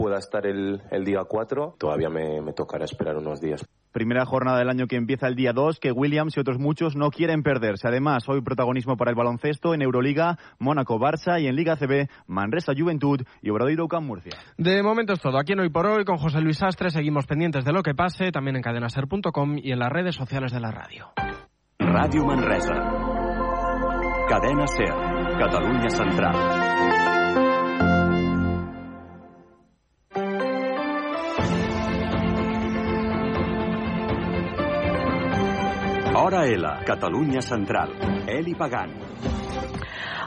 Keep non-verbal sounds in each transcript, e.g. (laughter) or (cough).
pueda estar el, el día 4, todavía me, me tocará esperar unos días. Primera jornada del año que empieza el día 2, que Williams y otros muchos no quieren perderse. Además, hoy protagonismo para el baloncesto en Euroliga, Mónaco-Barça y en Liga CB, Manresa-Juventud y Obradoiro Camp Murcia. De momento es todo. Aquí en Hoy por Hoy con José Luis Astre seguimos pendientes de lo que pase, también en cadenaser.com y en las redes sociales de la radio. Radio Manresa. Cadena Ser. Catalunya Central. Hora L, Catalunya Central. Eli Pagant.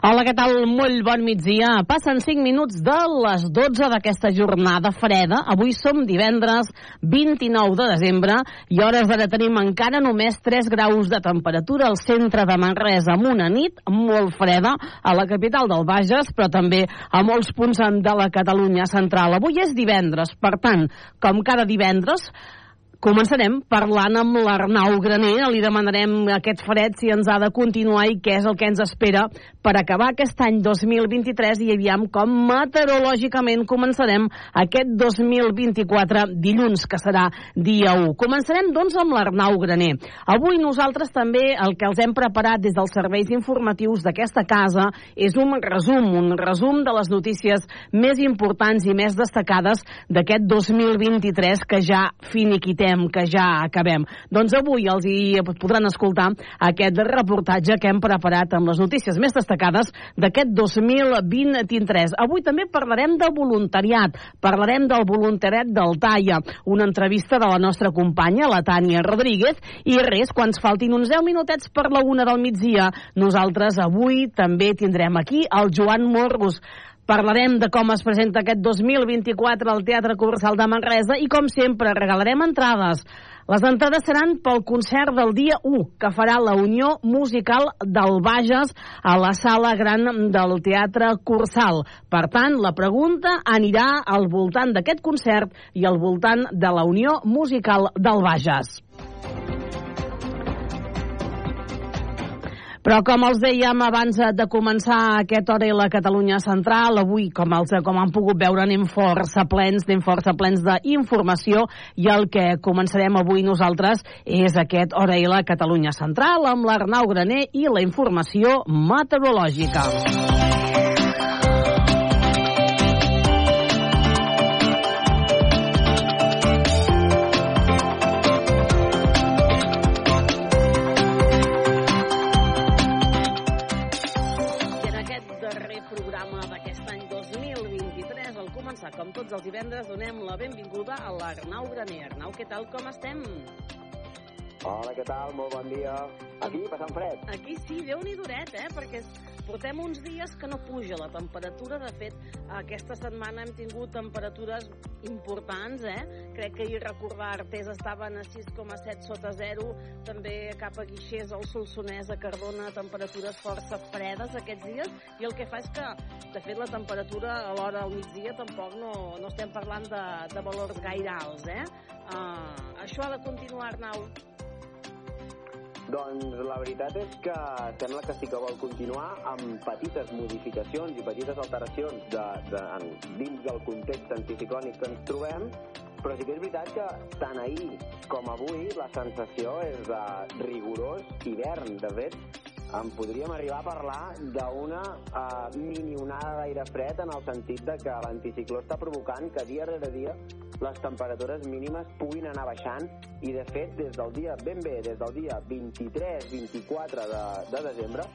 Hola, què tal? Molt bon migdia. Passen 5 minuts de les 12 d'aquesta jornada freda. Avui som divendres 29 de desembre i hores d'ara tenim encara només 3 graus de temperatura al centre de Manresa amb una nit molt freda a la capital del Bages, però també a molts punts de la Catalunya central. Avui és divendres, per tant, com cada divendres, Començarem parlant amb l'Arnau Graner, li demanarem aquest fred si ens ha de continuar i què és el que ens espera per acabar aquest any 2023 i aviam com meteorològicament començarem aquest 2024 dilluns, que serà dia 1. Començarem, doncs, amb l'Arnau Graner. Avui nosaltres també el que els hem preparat des dels serveis informatius d'aquesta casa és un resum, un resum de les notícies més importants i més destacades d'aquest 2023 que ja finiquitem diem que ja acabem. Doncs avui els hi podran escoltar aquest reportatge que hem preparat amb les notícies més destacades d'aquest 2023. Avui també parlarem de voluntariat, parlarem del voluntariat del Talla, una entrevista de la nostra companya, la Tània Rodríguez, i res, quan ens faltin uns 10 minutets per la una del migdia, nosaltres avui també tindrem aquí el Joan Morgos, Parlarem de com es presenta aquest 2024 al Teatre Cursal de Manresa i, com sempre, regalarem entrades. Les entrades seran pel concert del dia 1, que farà la Unió Musical del Bages a la sala gran del Teatre Cursal. Per tant, la pregunta anirà al voltant d'aquest concert i al voltant de la Unió Musical del Bages. Però com els dèiem abans de començar aquest hora i la Catalunya Central, avui, com, els, com han pogut veure, anem força plens, anem força plens d'informació i el que començarem avui nosaltres és aquest hora i la Catalunya Central amb l'Arnau Graner i la informació meteorològica. Els divendres, donem la benvinguda a l'Arnau Graner. Arnau, què tal, com estem? Hola, què tal? Molt bon dia. Aquí, passant fred. Aquí sí, déu nhi duret, eh? Perquè portem uns dies que no puja la temperatura. De fet, aquesta setmana hem tingut temperatures importants, eh? Crec que ahir recordar Artés estaven a 6,7 sota zero. També cap a Guixers, al Solsonès, a Cardona, temperatures força fredes aquests dies. I el que fa és que, de fet, la temperatura a l'hora del migdia tampoc no, no estem parlant de, de valors gaire alts, eh? Uh, això ha de continuar, Arnau. Doncs la veritat és que sembla que sí que vol continuar amb petites modificacions i petites alteracions de, de, en, dins del context anticiclònic que ens trobem, però sí que és veritat que tant ahir com avui la sensació és de rigorós hivern. De fet, en podríem arribar a parlar d'una uh, mini onada d'aire fred en el sentit de que l'anticicló està provocant que dia rere dia les temperatures mínimes puguin anar baixant i de fet des del dia ben bé, des del dia 23-24 de, de desembre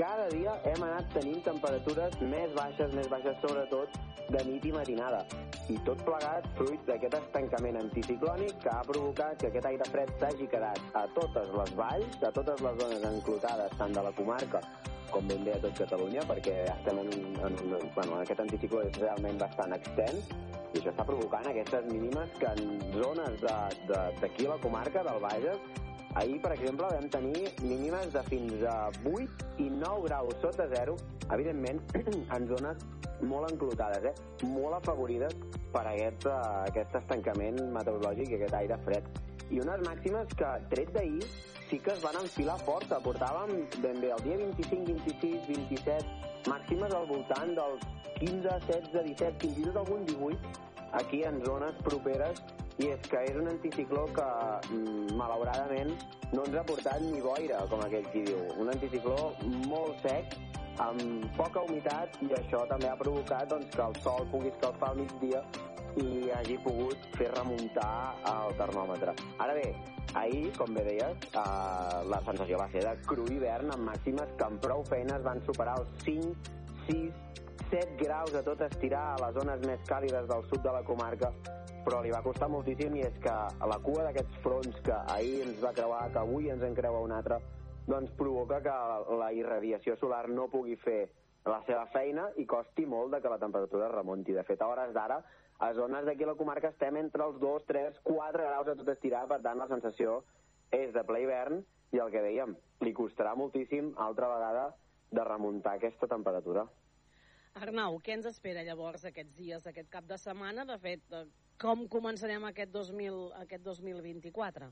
cada dia hem anat tenint temperatures més baixes, més baixes sobretot de nit i matinada. I tot plegat fruit d'aquest estancament anticiclònic que ha provocat que aquest aire fred s'hagi quedat a totes les valls, a totes les zones enclotades, tant de la comarca com ben bé a tot Catalunya, perquè estem en, un, en, un, bueno, aquest anticicló és realment bastant extens i això està provocant aquestes mínimes que en zones d'aquí a la comarca del Bages Ahir, per exemple, vam tenir mínimes de fins a 8 i 9 graus sota zero, evidentment, (clears throat) en zones molt enclotades, eh? molt afavorides per aquest, uh, aquest estancament meteorològic i aquest aire fred. I unes màximes que, tret d'ahir, sí que es van enfilar força. Portàvem ben bé el dia 25, 26, 27, màximes al voltant dels 15, 16, 17, fins i tot algun 18, aquí en zones properes i és que és un anticicló que, mm, malauradament, no ens ha portat ni boira, com aquell qui diu. Un anticicló molt sec, amb poca humitat, i això també ha provocat doncs, que el sol pugui escalfar al migdia i hagi pogut fer remuntar el termòmetre. Ara bé, ahir, com bé deies, eh, la sensació va ser de cru hivern amb màximes que amb prou feines van superar els 5, 6, 7 graus a tot estirar a les zones més càlides del sud de la comarca, però li va costar moltíssim i és que a la cua d'aquests fronts que ahir ens va creuar, que avui ens en creua un altre, doncs provoca que la irradiació solar no pugui fer la seva feina i costi molt de que la temperatura es remunti. De fet, a hores d'ara, a zones d'aquí a la comarca estem entre els 2, 3, 4 graus a tot estirar, per tant la sensació és de ple hivern i el que dèiem, li costarà moltíssim altra vegada de remuntar aquesta temperatura. Arnau, què ens espera llavors aquests dies, aquest cap de setmana? De fet, eh, com començarem aquest, 2000, aquest 2024?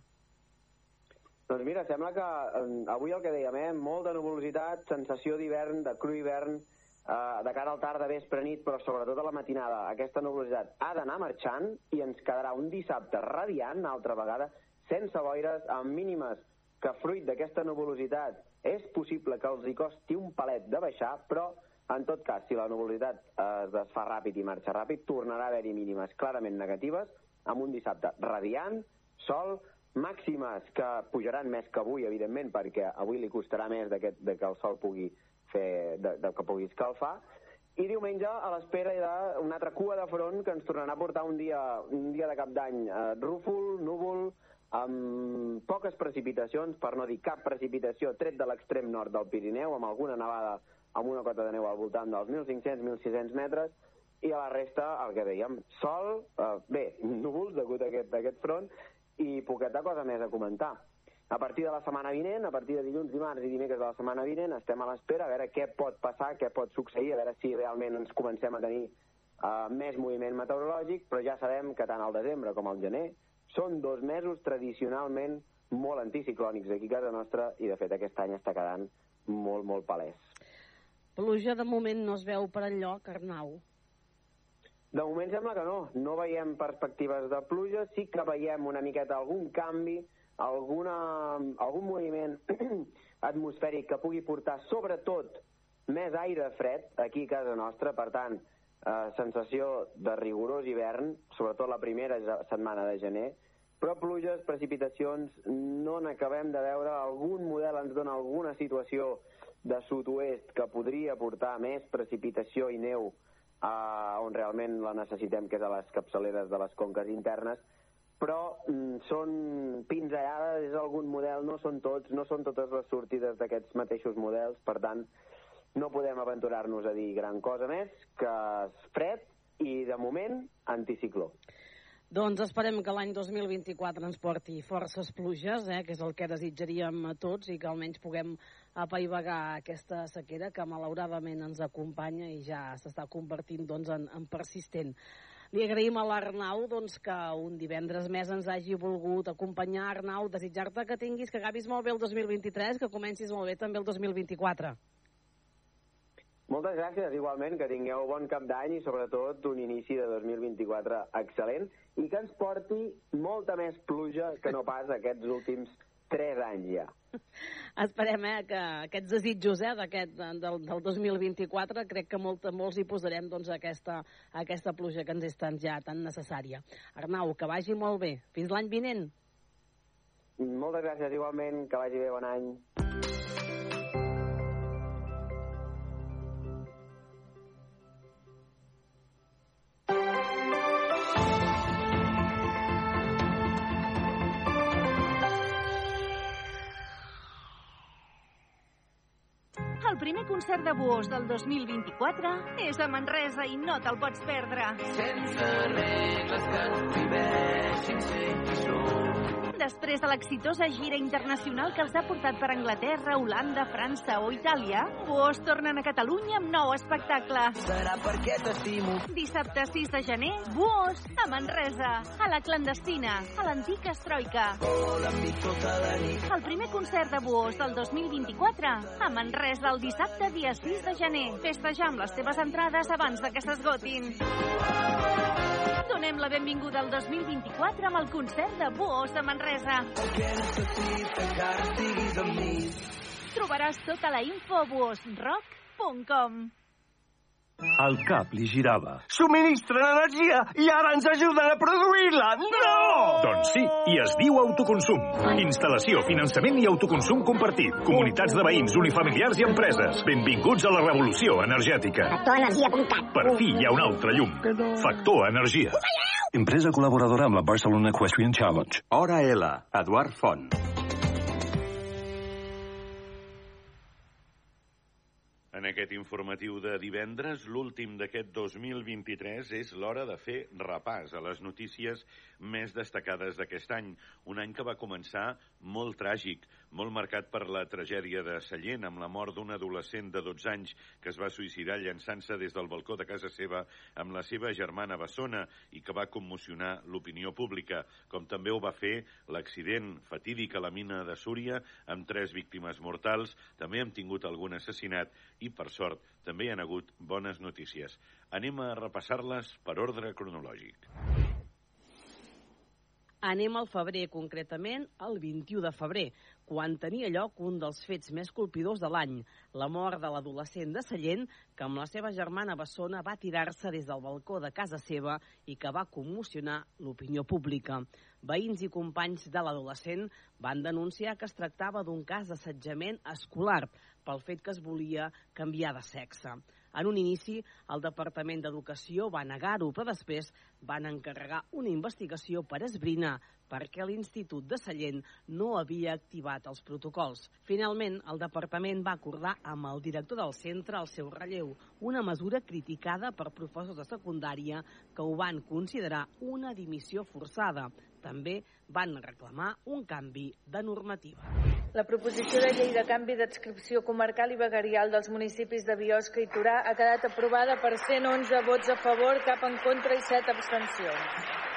Doncs mira, sembla que eh, avui el que dèiem, eh, molt de nuvolositat, sensació d'hivern, de cru hivern, eh, de cara al tarda, vespre, nit, però sobretot a la matinada. Aquesta nuvolositat ha d'anar marxant i ens quedarà un dissabte radiant, altra vegada, sense boires, amb mínimes que fruit d'aquesta nuvolositat és possible que els hi costi un palet de baixar, però en tot cas, si la nuvolositat eh, es desfà ràpid i marxa ràpid, tornarà a haver-hi mínimes clarament negatives, amb un dissabte radiant, sol, màximes que pujaran més que avui, evidentment, perquè avui li costarà més de que, de que el sol pugui fer, de, de que pugui escalfar, i diumenge a l'espera d'una altra cua de front que ens tornarà a portar un dia, un dia de cap d'any eh, rúfol, núvol, amb poques precipitacions, per no dir cap precipitació, tret de l'extrem nord del Pirineu, amb alguna nevada amb una cota de neu al voltant dels 1.500-1.600 metres, i a la resta, el que dèiem, sol, eh, bé, núvols degut a aquest, a aquest front, i poqueta cosa més a comentar. A partir de la setmana vinent, a partir de dilluns, dimarts i dimecres de la setmana vinent, estem a l'espera a veure què pot passar, què pot succeir, a veure si realment ens comencem a tenir uh, més moviment meteorològic, però ja sabem que tant al desembre com al gener són dos mesos tradicionalment molt anticiclònics aquí a casa nostra i de fet aquest any està quedant molt, molt palès. Pluja de moment no es veu per enlloc, Arnau. De moment sembla que no. No veiem perspectives de pluja, sí que veiem una miqueta algun canvi, alguna, algun moviment (clears throat) atmosfèric que pugui portar sobretot més aire fred aquí a casa nostra, per tant, eh, sensació de rigorós hivern, sobretot la primera setmana de gener, però pluges, precipitacions, no n'acabem de veure. Algun model ens dona alguna situació de sud-oest que podria portar més precipitació i neu uh, on realment la necessitem, que és a les capçaleres de les conques internes, però mm, són pinzellades, és algun model, no són tots, no són totes les sortides d'aquests mateixos models, per tant, no podem aventurar-nos a dir gran cosa més que fred i, de moment, anticicló. Doncs esperem que l'any 2024 ens porti forces pluges, eh, que és el que desitjaríem a tots, i que almenys puguem apaivagar aquesta sequera que malauradament ens acompanya i ja s'està convertint doncs, en, en persistent. Li agraïm a l'Arnau doncs, que un divendres més ens hagi volgut acompanyar. Arnau, desitjar-te que tinguis, que acabis molt bé el 2023, que comencis molt bé també el 2024. Moltes gràcies, igualment, que tingueu bon cap d'any i sobretot un inici de 2024 excel·lent i que ens porti molta més pluja que no pas aquests últims 3 anys ja. Esperem eh, que aquests desitjos eh, aquest, del, del 2024 crec que molt, molts hi posarem doncs, aquesta, aquesta pluja que ens és tan ja tan necessària. Arnau, que vagi molt bé. Fins l'any vinent. Moltes gràcies, igualment. Que vagi bé, bon any. Concert de Buós del 2024 és a Manresa i no te'l pots perdre. Sense regles que ens prohibeixin ser qui som. Després de l'exitosa gira internacional que els ha portat per Anglaterra, Holanda, França o Itàlia, Buós tornen a Catalunya amb nou espectacle. Serà perquè t'estimo. Dissabte 6 de gener, Buós, a Manresa, a la clandestina, a l'antic dir tota la nit. El primer concert de Buós del 2024 a Manresa el dissabte dia 6 de gener. Festejar amb les teves entrades abans de que s'esgotin. Donem donem la benvinguda al 2024 amb el concert de Buos de Manresa. Trobaràs tota la info a buosrock.com. El cap li girava. Subministren energia i ara ens ajuden a produir-la! No! Doncs sí, i es diu autoconsum. Instal·lació, finançament i autoconsum compartit. Comunitats de veïns, unifamiliars i empreses. Benvinguts a la revolució energètica. Factorenergia.cat Per fi hi ha un altre llum. Factor Energia. Empresa col·laboradora amb la Barcelona Equestrian Challenge. Hora L, Eduard Font. En aquest informatiu de divendres, l'últim d'aquest 2023, és l'hora de fer repàs a les notícies més destacades d'aquest any. Un any que va començar molt tràgic, molt marcat per la tragèdia de Sallent, amb la mort d'un adolescent de 12 anys que es va suïcidar llançant-se des del balcó de casa seva amb la seva germana Bessona i que va commocionar l'opinió pública, com també ho va fer l'accident fatídic a la mina de Súria, amb tres víctimes mortals, també hem tingut algun assassinat i, per sort, també hi han hagut bones notícies. Anem a repassar-les per ordre cronològic. Anem al febrer, concretament el 21 de febrer, quan tenia lloc un dels fets més colpidors de l'any, la mort de l'adolescent de Sallent, que amb la seva germana Bessona va tirar-se des del balcó de casa seva i que va commocionar l'opinió pública. Veïns i companys de l'adolescent van denunciar que es tractava d'un cas d'assetjament escolar pel fet que es volia canviar de sexe. En un inici, el Departament d'Educació va negar-ho, però després van encarregar una investigació per esbrinar per què l'Institut de Sallent no havia activat els protocols. Finalment, el departament va acordar amb el director del centre el seu relleu, una mesura criticada per professors de secundària que ho van considerar una dimissió forçada. També van reclamar un canvi de normativa. La proposició de llei de canvi d'adscripció comarcal i veguerial dels municipis de Biosca i Torà ha quedat aprovada per 111 vots a favor, cap en contra i 7 abstencions.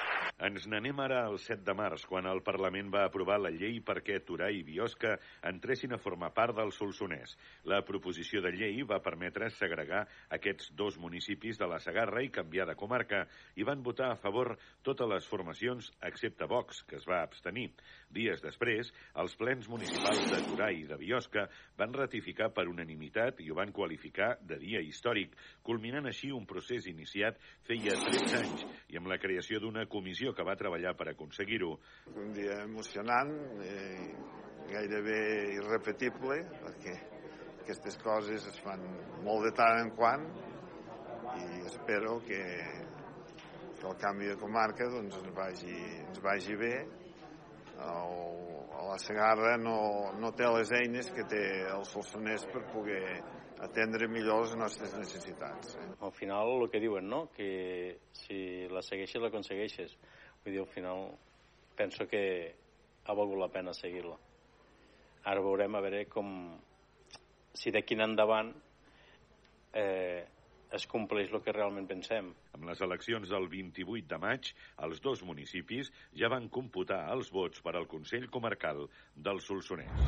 Ens n'anem ara al 7 de març, quan el Parlament va aprovar la llei perquè Torà i Biosca entressin a formar part del Solsonès. La proposició de llei va permetre segregar aquests dos municipis de la Sagarra i canviar de comarca, i van votar a favor totes les formacions, excepte Vox, que es va abstenir. Dies després, els plens municipals de Torà i de Biosca van ratificar per unanimitat i ho van qualificar de dia històric, culminant així un procés iniciat feia 13 anys i amb la creació d'una comissió que va treballar per aconseguir-ho. Un dia emocionant, eh, gairebé irrepetible, perquè aquestes coses es fan molt de tant en quant i espero que, que el canvi de comarca doncs, ens, vagi, ens vagi bé. El, a la Segarra no, no té les eines que té el Solsonès per poder atendre millor les nostres necessitats. Eh? Al final, el que diuen, no?, que si la segueixes, l'aconsegueixes. Vull dir, al final, penso que ha valgut la pena seguir-la. Ara veurem a veure com... si d'aquí en endavant eh, es compleix el que realment pensem. Amb les eleccions del 28 de maig, els dos municipis ja van computar els vots per al Consell Comarcal del Solsonès.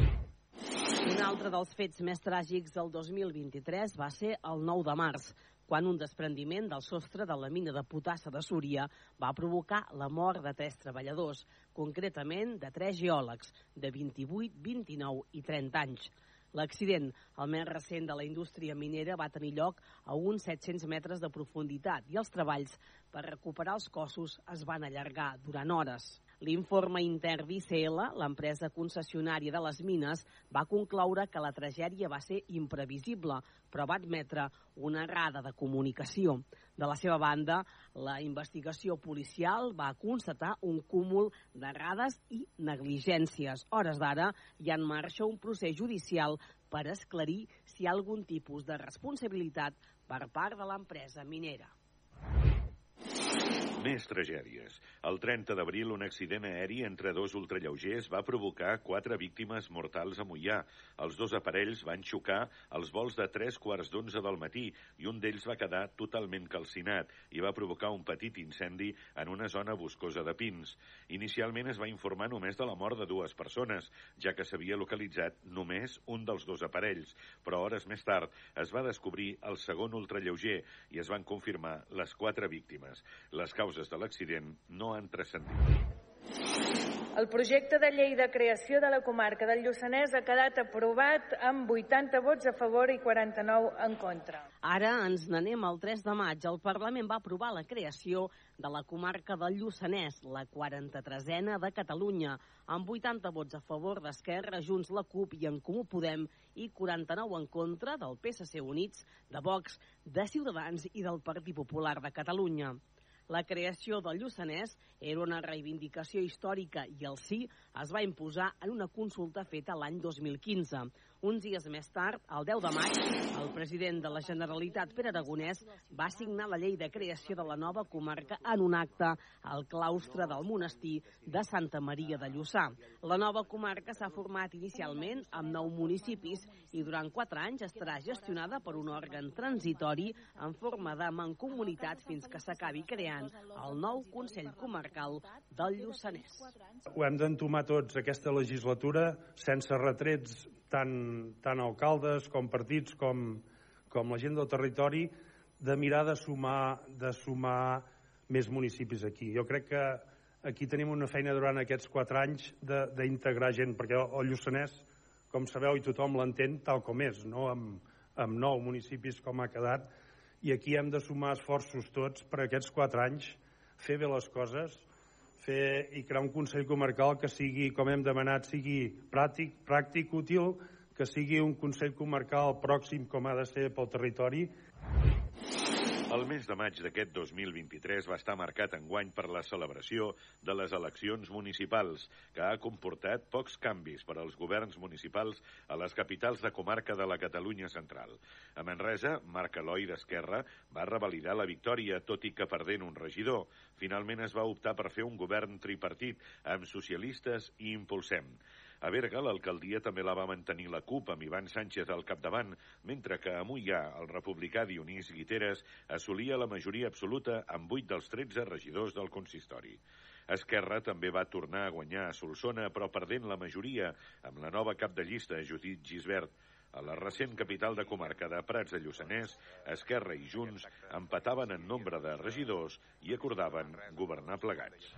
Un altre dels fets més tràgics del 2023 va ser el 9 de març, quan un desprendiment del sostre de la mina de potassa de Súria va provocar la mort de tres treballadors, concretament de tres geòlegs de 28, 29 i 30 anys. L'accident, el més recent de la indústria minera, va tenir lloc a uns 700 metres de profunditat i els treballs per recuperar els cossos es van allargar durant hores. L'informe intern d'ICL, l'empresa concessionària de les mines, va concloure que la tragèdia va ser imprevisible, però va admetre una errada de comunicació. De la seva banda, la investigació policial va constatar un cúmul d'errades i negligències. Hores d'ara hi ha en marxa un procés judicial per esclarir si hi ha algun tipus de responsabilitat per part de l'empresa minera. Més tragèdies. El 30 d'abril, un accident aeri entre dos ultralleugers va provocar quatre víctimes mortals a Mollà. Els dos aparells van xocar als vols de tres quarts d'onze del matí i un d'ells va quedar totalment calcinat i va provocar un petit incendi en una zona boscosa de pins. Inicialment es va informar només de la mort de dues persones, ja que s'havia localitzat només un dels dos aparells, però hores més tard es va descobrir el segon ultralleuger i es van confirmar les quatre víctimes. Les causes causes de l'accident no han transcendit. El projecte de llei de creació de la comarca del Lluçanès ha quedat aprovat amb 80 vots a favor i 49 en contra. Ara ens n'anem al 3 de maig. El Parlament va aprovar la creació de la comarca del Lluçanès, la 43a de Catalunya, amb 80 vots a favor d'Esquerra, Junts, la CUP i en Comú Podem i 49 en contra del PSC Units, de Vox, de Ciutadans i del Partit Popular de Catalunya. La creació del Lluçanès era una reivindicació històrica i el sí es va imposar en una consulta feta l'any 2015. Uns dies més tard, el 10 de maig, el president de la Generalitat, Pere Aragonès, va signar la llei de creació de la nova comarca en un acte al claustre del monestir de Santa Maria de Lluçà. La nova comarca s'ha format inicialment amb nou municipis i durant quatre anys estarà gestionada per un òrgan transitori en forma de mancomunitat fins que s'acabi creant el nou Consell Comarcal del Lluçanès. Ho hem d'entomar tots aquesta legislatura sense retrets tant, tant alcaldes com partits com, com la gent del territori de mirar de sumar, de sumar més municipis aquí. Jo crec que aquí tenim una feina durant aquests quatre anys d'integrar gent, perquè el Lluçanès, com sabeu, i tothom l'entén tal com és, no? amb, amb nou municipis com ha quedat, i aquí hem de sumar esforços tots per aquests quatre anys fer bé les coses, fer i crear un Consell Comarcal que sigui, com hem demanat, sigui pràctic, pràctic, útil, que sigui un Consell Comarcal pròxim com ha de ser pel territori. El mes de maig d'aquest 2023 va estar marcat enguany per la celebració de les eleccions municipals, que ha comportat pocs canvis per als governs municipals a les capitals de comarca de la Catalunya central. A Manresa, Marc Eloi d'Esquerra va revalidar la victòria, tot i que perdent un regidor. Finalment es va optar per fer un govern tripartit amb socialistes i Impulsem. A Berga, l'alcaldia també la va mantenir la CUP amb Ivan Sánchez al capdavant, mentre que a Mollà el republicà Dionís Guiteres assolia la majoria absoluta amb 8 dels 13 regidors del consistori. Esquerra també va tornar a guanyar a Solsona, però perdent la majoria amb la nova cap de llista, Judit Gisbert. A la recent capital de comarca de Prats de Lluçanès, Esquerra i Junts empataven en nombre de regidors i acordaven governar plegats.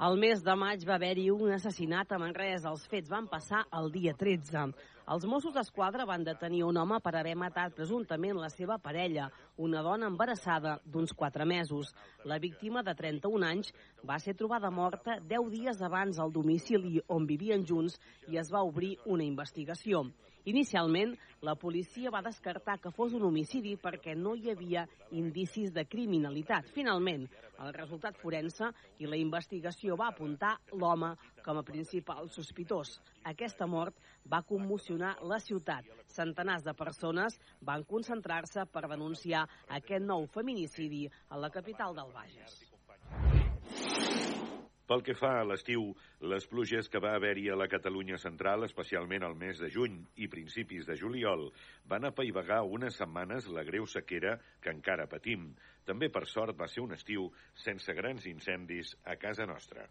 El mes de maig va haver-hi un assassinat a Manresa. Els fets van passar el dia 13. Els Mossos d'Esquadra van detenir un home per haver matat presumptament la seva parella, una dona embarassada d'uns 4 mesos. La víctima, de 31 anys, va ser trobada morta 10 dies abans al domicili on vivien junts i es va obrir una investigació. Inicialment, la policia va descartar que fos un homicidi perquè no hi havia indicis de criminalitat. Finalment, el resultat forense i la investigació va apuntar l'home com a principal sospitós. Aquesta mort va commocionar la ciutat. Centenars de persones van concentrar-se per denunciar aquest nou feminicidi a la capital del Bages. Pel que fa a l'estiu, les pluges que va haver-hi a la Catalunya central, especialment al mes de juny i principis de juliol, van apaivagar unes setmanes la greu sequera que encara patim. També, per sort, va ser un estiu sense grans incendis a casa nostra.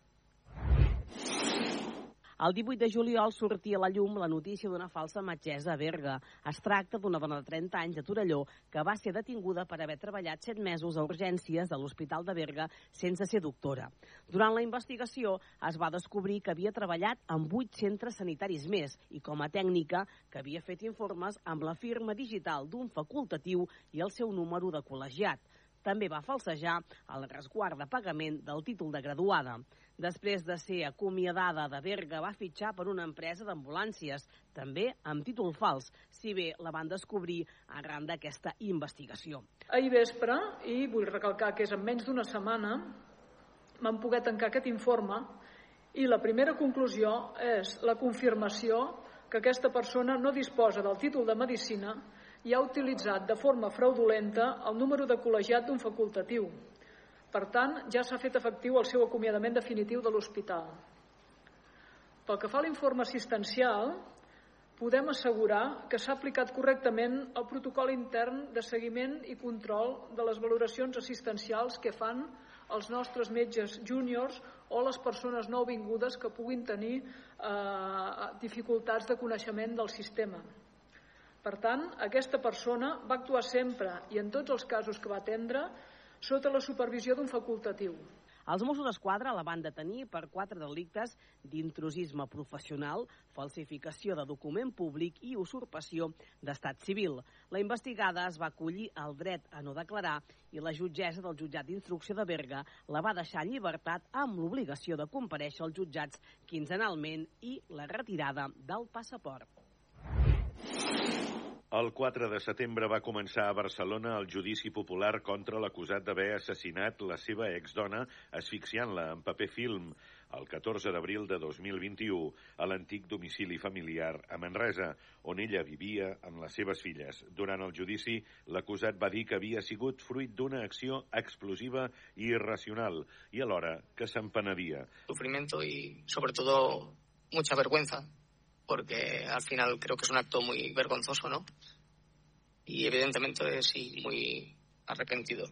El 18 de juliol sortia a la llum la notícia d'una falsa metgessa a Berga. Es tracta d'una dona de 30 anys de Torelló que va ser detinguda per haver treballat 7 mesos a urgències de l'Hospital de Berga sense ser doctora. Durant la investigació es va descobrir que havia treballat en 8 centres sanitaris més i com a tècnica que havia fet informes amb la firma digital d'un facultatiu i el seu número de col·legiat. També va falsejar el resguard de pagament del títol de graduada. Després de ser acomiadada de Berga, va fitxar per una empresa d'ambulàncies, també amb títol fals, si bé la van descobrir arran d'aquesta investigació. Ahir vespre, i vull recalcar que és en menys d'una setmana, vam poder tancar aquest informe i la primera conclusió és la confirmació que aquesta persona no disposa del títol de Medicina i ha utilitzat de forma fraudulenta el número de col·legiat d'un facultatiu, per tant, ja s'ha fet efectiu el seu acomiadament definitiu de l'hospital. Pel que fa a l'informe assistencial, podem assegurar que s'ha aplicat correctament el protocol intern de seguiment i control de les valoracions assistencials que fan els nostres metges júniors o les persones nouvingudes que puguin tenir eh, dificultats de coneixement del sistema. Per tant, aquesta persona va actuar sempre i en tots els casos que va atendre sota la supervisió d'un facultatiu. Els Mossos d'Esquadra la van detenir per quatre delictes d'intrusisme professional, falsificació de document públic i usurpació d'estat civil. La investigada es va acollir al dret a no declarar i la jutgessa del jutjat d'instrucció de Berga la va deixar en llibertat amb l'obligació de compareixer als jutjats quinzenalment i la retirada del passaport. El 4 de setembre va començar a Barcelona el judici popular contra l'acusat d'haver assassinat la seva exdona asfixiant-la en paper film el 14 d'abril de 2021 a l'antic domicili familiar a Manresa, on ella vivia amb les seves filles. Durant el judici, l'acusat va dir que havia sigut fruit d'una acció explosiva i irracional i alhora que se'n penedia. Sufrimiento y, sobre todo, mucha vergüenza porque al final creo que es un acto muy vergonzoso, ¿no? Y evidentemente sí, muy arrepentido.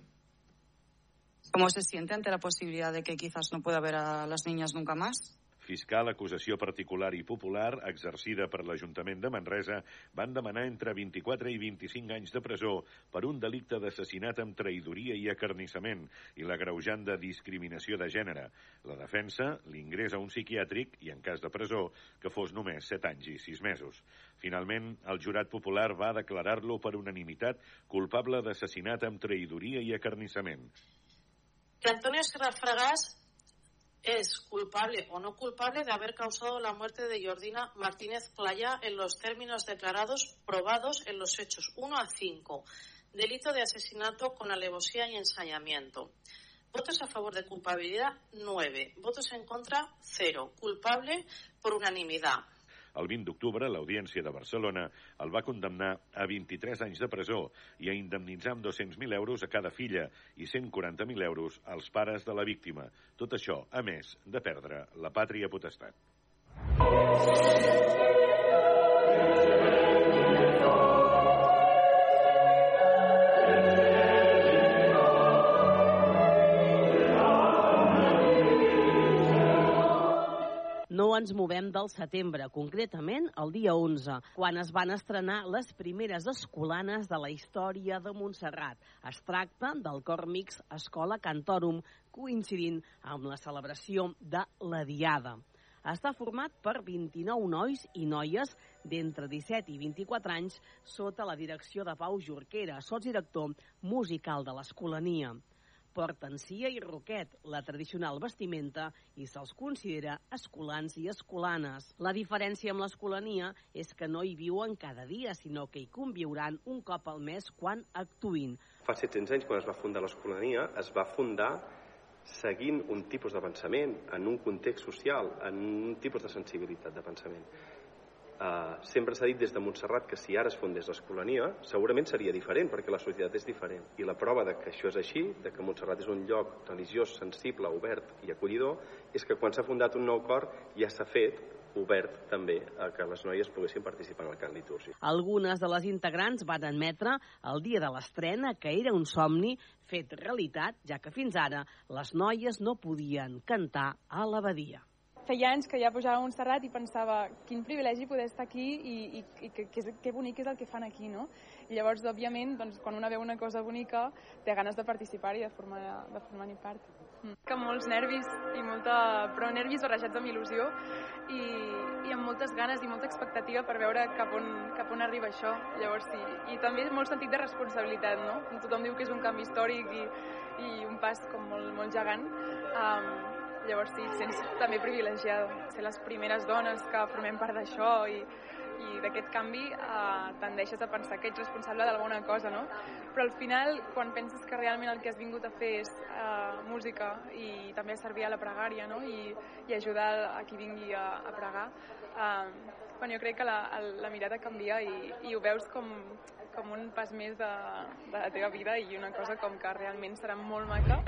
¿Cómo se siente ante la posibilidad de que quizás no pueda ver a las niñas nunca más? Fiscal, acusació particular i popular exercida per l'Ajuntament de Manresa van demanar entre 24 i 25 anys de presó per un delicte d'assassinat amb traïdoria i acarnissament i l'agreujant de discriminació de gènere. La defensa l'ingrés a un psiquiàtric i, en cas de presó, que fos només 7 anys i 6 mesos. Finalment, el jurat popular va declarar-lo per unanimitat culpable d'assassinat amb traïdoria i acarnissament. Que Antonio Serra Fragás es culpable o no culpable de haber causado la muerte de Jordina Martínez Playa en los términos declarados probados en los hechos 1 a 5. Delito de asesinato con alevosía y ensañamiento. Votos a favor de culpabilidad 9. Votos en contra 0. Culpable por unanimidad. El 20 d'octubre, l'Audiència de Barcelona el va condemnar a 23 anys de presó i a indemnitzar amb 200.000 euros a cada filla i 140.000 euros als pares de la víctima. Tot això, a més de perdre la pàtria potestat. Ens movem del setembre, concretament el dia 11, quan es van estrenar les primeres escolanes de la història de Montserrat. Es tracta del cor mix Escola Cantorum, coincidint amb la celebració de la Diada. Està format per 29 nois i noies d'entre 17 i 24 anys sota la direcció de Pau Jorquera, sotsdirector musical de l'Escolania porten cia i roquet, la tradicional vestimenta, i se'ls considera escolans i escolanes. La diferència amb l'escolania és que no hi viuen cada dia, sinó que hi conviuran un cop al mes quan actuïn. Fa 700 anys, quan es va fundar l'escolania, es va fundar seguint un tipus de pensament, en un context social, en un tipus de sensibilitat de pensament. Uh, sempre s'ha dit des de Montserrat que si ara es fondés l'escolania segurament seria diferent perquè la societat és diferent i la prova de que això és així de que Montserrat és un lloc religiós, sensible, obert i acollidor és que quan s'ha fundat un nou cor ja s'ha fet obert també a que les noies poguessin participar en el cant litúrgic. Algunes de les integrants van admetre el dia de l'estrena que era un somni fet realitat, ja que fins ara les noies no podien cantar a l'abadia feia anys que ja pujava a Montserrat i pensava quin privilegi poder estar aquí i, i, i que, que, que bonic és el que fan aquí, no? I llavors, òbviament, doncs, quan una veu una cosa bonica, té ganes de participar-hi, de formar-hi de formar part. Mm. Que molts nervis, i molta, però nervis barrejats amb il·lusió i, i amb moltes ganes i molta expectativa per veure cap on, cap on arriba això. Llavors, sí. I també molt sentit de responsabilitat, no? Tothom diu que és un canvi històric i, i un pas com molt, molt gegant. Um, llavors sí, sents també privilegiada ser les primeres dones que formem part d'això i, i d'aquest canvi eh, tendeixes a pensar que ets responsable d'alguna cosa, no? Però al final, quan penses que realment el que has vingut a fer és eh, música i també servir a la pregària, no? I, i ajudar a qui vingui a, a pregar, eh, bueno, jo crec que la, la mirada canvia i, i ho veus com, com un pas més de, de la teva vida i una cosa com que realment serà molt maca.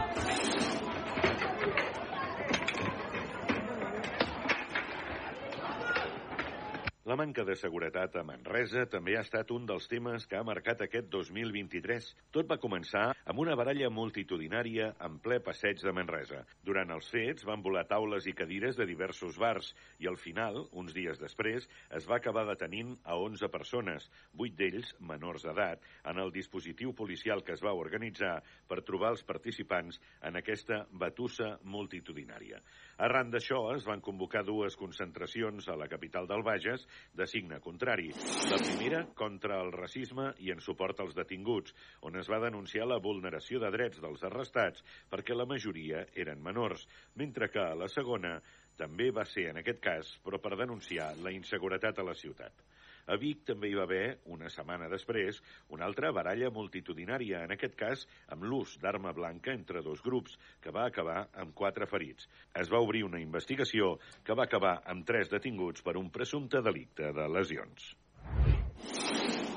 La manca de seguretat a Manresa també ha estat un dels temes que ha marcat aquest 2023. Tot va començar amb una baralla multitudinària en ple passeig de Manresa. Durant els fets van volar taules i cadires de diversos bars i al final, uns dies després, es va acabar detenint a 11 persones, 8 d'ells menors d'edat, en el dispositiu policial que es va organitzar per trobar els participants en aquesta batussa multitudinària. Arran d'això es van convocar dues concentracions a la capital del Bages de signe contrari. La primera contra el racisme i en suport als detinguts, on es va denunciar la vulneració de drets dels arrestats perquè la majoria eren menors, mentre que la segona també va ser en aquest cas, però per denunciar la inseguretat a la ciutat. A Vic també hi va haver, una setmana després, una altra baralla multitudinària, en aquest cas amb l'ús d'arma blanca entre dos grups, que va acabar amb quatre ferits. Es va obrir una investigació que va acabar amb tres detinguts per un presumpte delicte de lesions.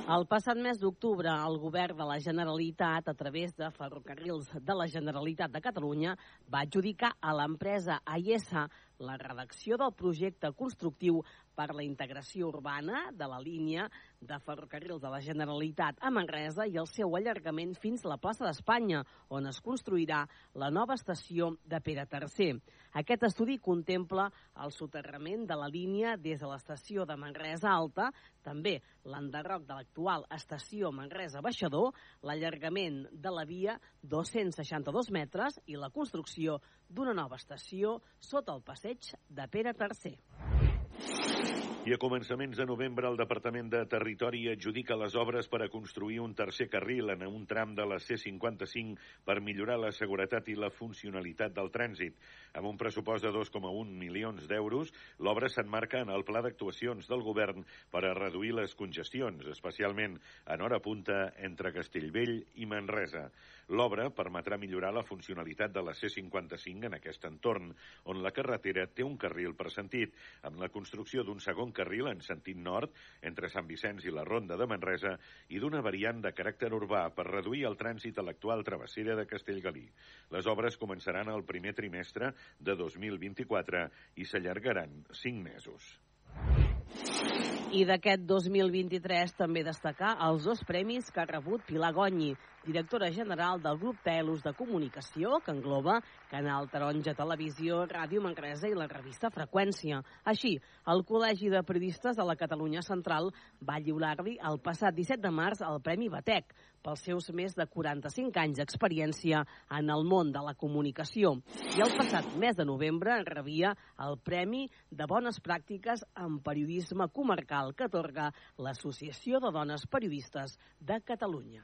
El passat mes d'octubre, el govern de la Generalitat, a través de Ferrocarrils de la Generalitat de Catalunya, va adjudicar a l'empresa AIESA la redacció del projecte constructiu per la integració urbana de la línia de ferrocarrils de la Generalitat a Manresa i el seu allargament fins a la plaça d'Espanya, on es construirà la nova estació de Pere III. Aquest estudi contempla el soterrament de la línia des de l'estació de Manresa Alta, també l'enderroc de l'actual estació Manresa Baixador, l'allargament de la via 262 metres i la construcció d'una nova estació sota el passeig de Pere III. ああ。I a començaments de novembre el Departament de Territori adjudica les obres per a construir un tercer carril en un tram de la C55 per millorar la seguretat i la funcionalitat del trànsit. Amb un pressupost de 2,1 milions d'euros, l'obra s'enmarca en el pla d'actuacions del govern per a reduir les congestions, especialment en hora punta entre Castellvell i Manresa. L'obra permetrà millorar la funcionalitat de la C55 en aquest entorn, on la carretera té un carril per sentit, amb la construcció d'un segon carril en sentit nord entre Sant Vicenç i la Ronda de Manresa i d'una variant de caràcter urbà per reduir el trànsit a l'actual travessera de Castellgalí. Les obres començaran el primer trimestre de 2024 i s'allargaran cinc mesos. I d'aquest 2023 també destacar els dos premis que ha rebut Pilar Gonyi, directora general del grup Pelos de Comunicació, que engloba Canal Taronja Televisió, Ràdio Manresa i la revista Freqüència. Així, el Col·legi de Periodistes de la Catalunya Central va lliurar-li el passat 17 de març el Premi Batec pels seus més de 45 anys d'experiència en el món de la comunicació. I el passat mes de novembre rebia el Premi de Bones Pràctiques en Periodisme Comarcal que atorga l'Associació de Dones Periodistes de Catalunya.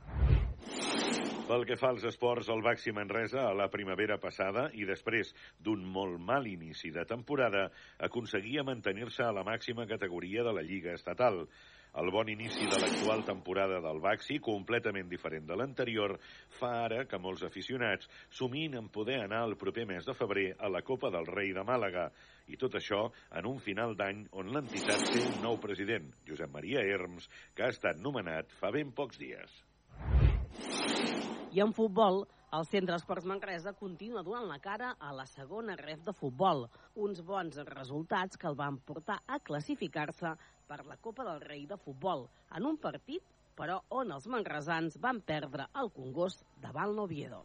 Pel que fa als esports, el Baxi Manresa a la primavera passada i després d'un molt mal inici de temporada aconseguia mantenir-se a la màxima categoria de la Lliga Estatal. El bon inici de l'actual temporada del Baxi, completament diferent de l'anterior, fa ara que molts aficionats somin en poder anar el proper mes de febrer a la Copa del Rei de Màlaga. I tot això en un final d'any on l'entitat té un nou president, Josep Maria Herms, que ha estat nomenat fa ben pocs dies. I en futbol, el Centre Esports Manresa continua donant la cara a la segona ref de futbol. Uns bons resultats que el van portar a classificar-se per la Copa del Rei de Futbol, en un partit, però on els manresans van perdre el Congost davant l'Oviedo.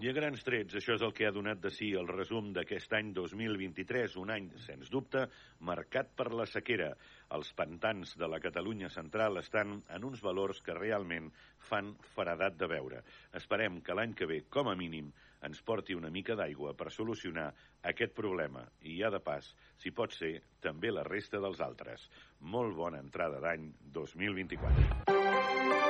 I a grans trets, això és el que ha donat de si el resum d'aquest any 2023, un any, sens dubte, marcat per la sequera. Els pantans de la Catalunya central estan en uns valors que realment fan faradat de veure. Esperem que l'any que ve, com a mínim, ens porti una mica d'aigua per solucionar aquest problema i ja de pas, si pot ser, també la resta dels altres. Molt bona entrada d'any 2024.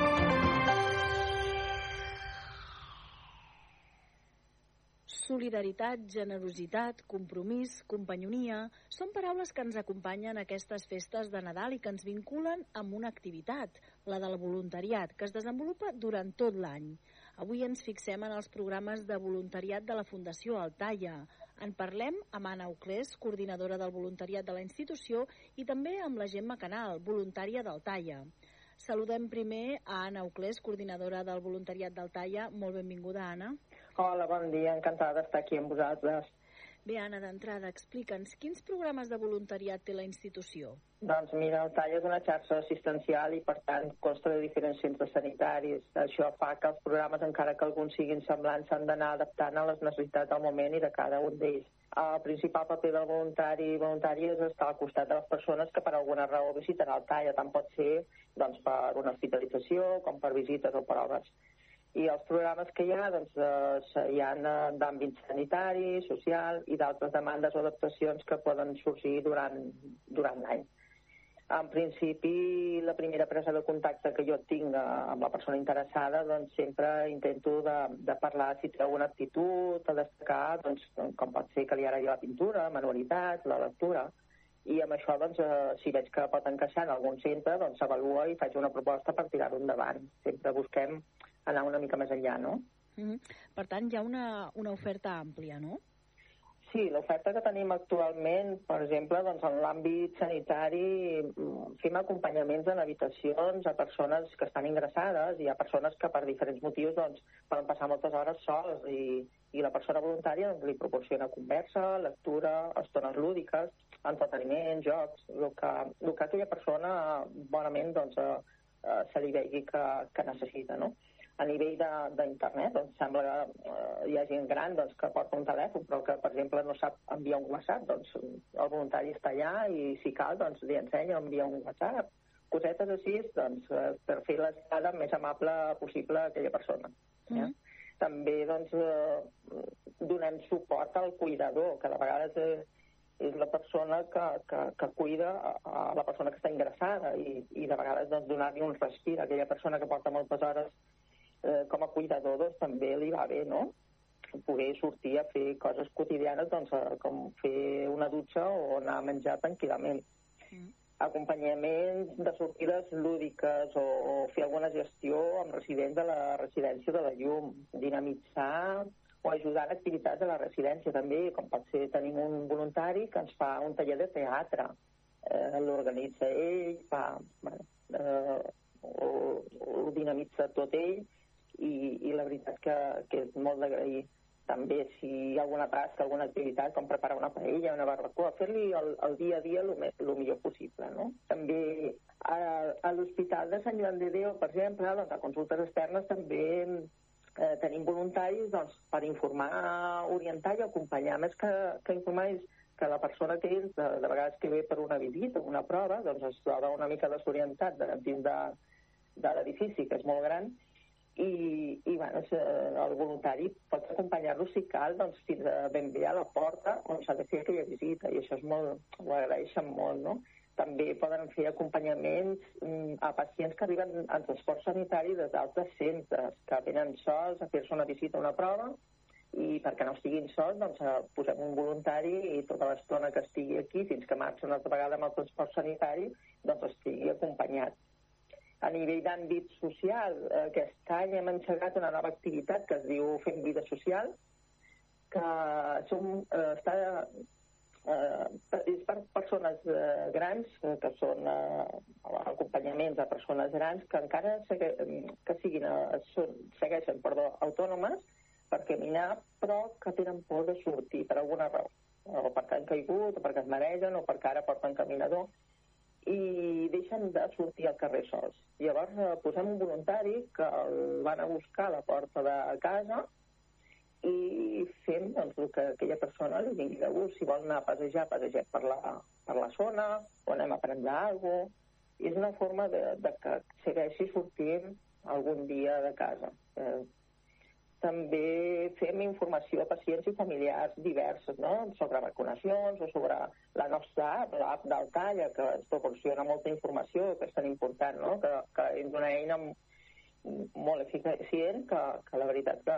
Solidaritat, generositat, compromís, companyonia... Són paraules que ens acompanyen aquestes festes de Nadal i que ens vinculen amb una activitat, la del voluntariat, que es desenvolupa durant tot l'any. Avui ens fixem en els programes de voluntariat de la Fundació Altaia. En parlem amb Anna Euclés, coordinadora del voluntariat de la institució, i també amb la Gemma Canal, voluntària d'Altaia. Saludem primer a Anna Euclés, coordinadora del voluntariat d'Altaia. Molt benvinguda, Anna. Hola, bon dia, encantada d'estar aquí amb vosaltres. Bé, Anna, d'entrada, explica'ns quins programes de voluntariat té la institució? Doncs mira, el tall és una xarxa assistencial i per tant consta de diferents centres sanitaris. Això fa que els programes, encara que alguns siguin semblants, s'han d'anar adaptant a les necessitats del moment i de cada un d'ells. El principal paper del voluntari i voluntària és estar al costat de les persones que per alguna raó visiten el tall. Tant pot ser doncs, per una hospitalització com per visites o per obres i els programes que hi ha doncs, eh, hi ha d'àmbit sanitari, social i d'altres demandes o adaptacions que poden sorgir durant, durant l'any. En principi, la primera presa de contacte que jo tinc eh, amb la persona interessada, doncs sempre intento de, de parlar si té alguna actitud a destacar, doncs, com pot ser que li agradi la pintura, manualitat, la lectura, i amb això, doncs, eh, si veig que pot encaixar en algun centre, doncs s'avalua i faig una proposta per tirar-ho endavant. Sempre busquem anar una mica més enllà, no? Mm -hmm. Per tant, hi ha una, una oferta àmplia, no? Sí, l'oferta que tenim actualment, per exemple, doncs en l'àmbit sanitari mm, fem acompanyaments en habitacions a persones que estan ingressades i a persones que per diferents motius doncs, poden passar moltes hores sols i, i la persona voluntària doncs, li proporciona conversa, lectura, estones lúdiques, entreteniment, jocs, el que, el que aquella persona bonament doncs, eh, eh, se li vegi que, que necessita, no? A nivell d'internet, doncs sembla que eh, hi ha gent gran doncs, que porta un telèfon però que, per exemple, no sap enviar un WhatsApp, doncs el voluntari està allà i si cal, doncs li ensenya a enviar un WhatsApp. Cosetes així, doncs, eh, per fer l'estada més amable possible a aquella persona. Mm -hmm. També, doncs, eh, donem suport al cuidador, que de vegades és, és la persona que, que, que cuida a, a la persona que està ingressada i, i de vegades doncs, donar-li un respir a aquella persona que porta moltes hores eh, com a cuidador doncs, també li va bé, no? poder sortir a fer coses quotidianes doncs, eh, com fer una dutxa o anar a menjar tranquil·lament. Mm. Acompanyaments de sortides lúdiques o, o fer alguna gestió amb residents de la residència de la llum, dinamitzar o ajudar en activitats de la residència també, com pot ser tenim un voluntari que ens fa un taller de teatre, eh, l'organitza ell, fa, bueno, eh, o, o dinamitza tot ell, i, i la veritat que, que és molt d'agrair també si hi ha alguna tasca, alguna activitat, com preparar una paella, una barbacoa, fer-li el, el dia a dia el, el millor possible, no? També a, a l'Hospital de Sant Joan de Déu, per exemple, doncs, a consultes externes també eh, tenim voluntaris doncs, per informar, orientar i acompanyar, més que, que informar és que la persona que és, de, de vegades que ve per una visita, una prova, doncs es troba una mica desorientat de, dins de, de l'edifici, que és molt gran, i, i bueno, el voluntari pot acompanyar-lo si cal doncs, fins a ben bé a la porta on s'ha de fer aquella visita i això és molt, ho agraeixen molt, no? També poden fer acompanyaments mm, a pacients que arriben en transport sanitari des d'altres centres, que venen sols a fer-se una visita una prova i perquè no estiguin sols, doncs eh, posem un voluntari i tota l'estona que estigui aquí, fins que marxa una altra vegada amb el transport sanitari, doncs estigui acompanyat a nivell d'àmbit social, aquest any hem engegat una nova activitat que es diu Fem Vida Social, que som, eh, està, eh, és per persones eh, grans, eh, que són eh, acompanyaments a persones grans que encara segue, que siguin, eh, són, segueixen perdó, autònomes per caminar, però que tenen por de sortir per alguna raó. O perquè han caigut, o perquè es maregen, o perquè ara porten caminador, i deixen de sortir al carrer sols. Llavors eh, posem un voluntari que el van a buscar a la porta de casa i fem doncs, el que aquella persona li vingui de gust. Si vol anar a passejar, passejar per la, per la zona, o anem a prendre alguna cosa. És una forma de, de que segueixi sortint algun dia de casa. Eh, també fem informació a pacients i familiars diversos, no? sobre vacunacions o sobre la nostra app, l'app d'Altalla, que ens proporciona molta informació, que és tan important, no? que, que és una eina molt eficient que, que la veritat que,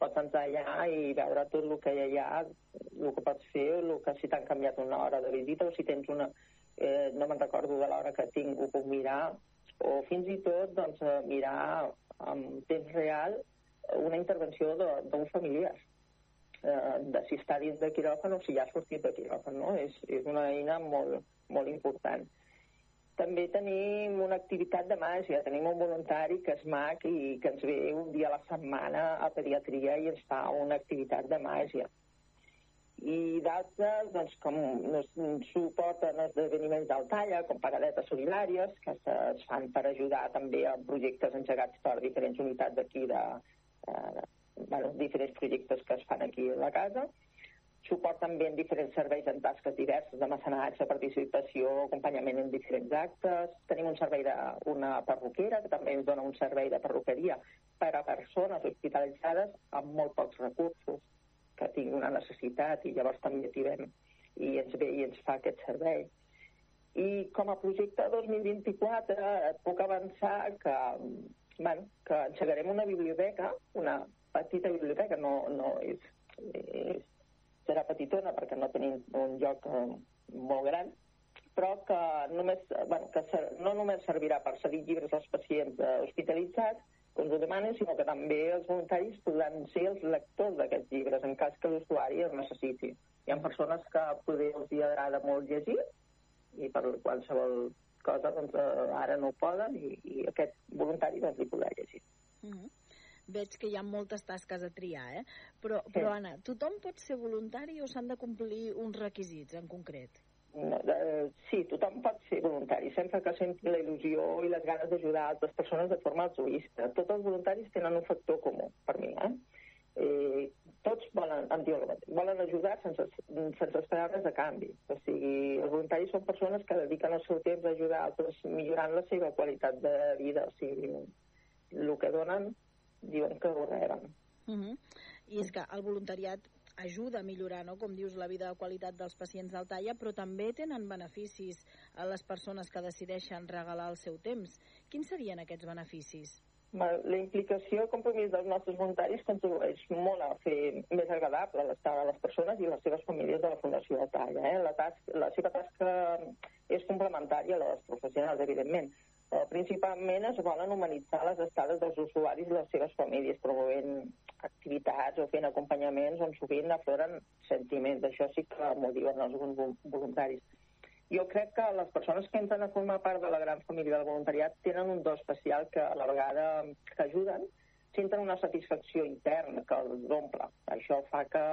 pots entrar allà i veure tot el que hi ha, el que pots fer, el que si t'han canviat una hora de visita o si tens una... Eh, no me'n recordo de l'hora que tinc, ho puc mirar, o fins i tot doncs, eh, mirar en temps real una intervenció d'un familiar eh, de si està dins de quiròfan o si ja ha sortit de quiròfan, no? És, és una eina molt, molt important. També tenim una activitat de màgia, tenim un voluntari que és mag i que ens ve un dia a la setmana a pediatria i ens fa una activitat de màgia. I d'altres, doncs, com nos suporten esdeveniments del talla, com pagadetes solidàries, que es fan per ajudar també a projectes engegats per diferents unitats d'aquí de, eh, bueno, diferents projectes que es fan aquí a la casa, suport també en diferents serveis en tasques diverses de mecenatge, participació, acompanyament en diferents actes. Tenim un servei d'una perruquera, que també ens dona un servei de perruqueria per a persones hospitalitzades amb molt pocs recursos, que tinguin una necessitat i llavors també activem i ens ve i ens fa aquest servei. I com a projecte 2024 et puc avançar que, bueno, que engegarem una biblioteca, una petita biblioteca, no, no és, és serà petitona perquè no tenim un lloc eh, molt gran, però que, només, bueno, que ser, no només servirà per cedir llibres als pacients eh, hospitalitzats, que ens ho demanen, sinó que també els voluntaris podran ser els lectors d'aquests llibres en cas que l'usuari els necessiti. Hi ha persones que poder els hi agrada molt llegir i per qualsevol cosa doncs, eh, ara no ho poden i, i aquest voluntari doncs, li podrà llegir. Mm -hmm veig que hi ha moltes tasques a triar, eh? Però, sí. però Anna, tothom pot ser voluntari o s'han de complir uns requisits en concret? No, eh, sí, tothom pot ser voluntari, sempre que senti la il·lusió i les ganes d'ajudar altres persones de forma altruista. Tots els voluntaris tenen un factor comú, per mi, eh? eh tots volen, em diu, volen ajudar sense, sense esperar res de canvi. O sigui, els voluntaris són persones que dediquen el seu temps a ajudar altres millorant la seva qualitat de vida. O sigui, el que donen diuen que ho reben. Uh -huh. I és que el voluntariat ajuda a millorar, no? com dius, la vida de qualitat dels pacients del talla, però també tenen beneficis a les persones que decideixen regalar el seu temps. Quins serien aquests beneficis? La implicació i compromís dels nostres voluntaris contribueix molt a fer més agradable l'estada de les persones i les seves famílies de la Fundació de Talla. Eh? La, tasca, la seva tasca és complementària a la dels professionals, evidentment, Eh, principalment es volen humanitzar les estades dels usuaris i les seves famílies, promovent activitats o fent acompanyaments on sovint afloren sentiments. Això sí que m'ho diuen els voluntaris. Jo crec que les persones que entren a formar part de la gran família del voluntariat tenen un do especial que a la vegada que ajuden senten una satisfacció interna que els omple. Això fa que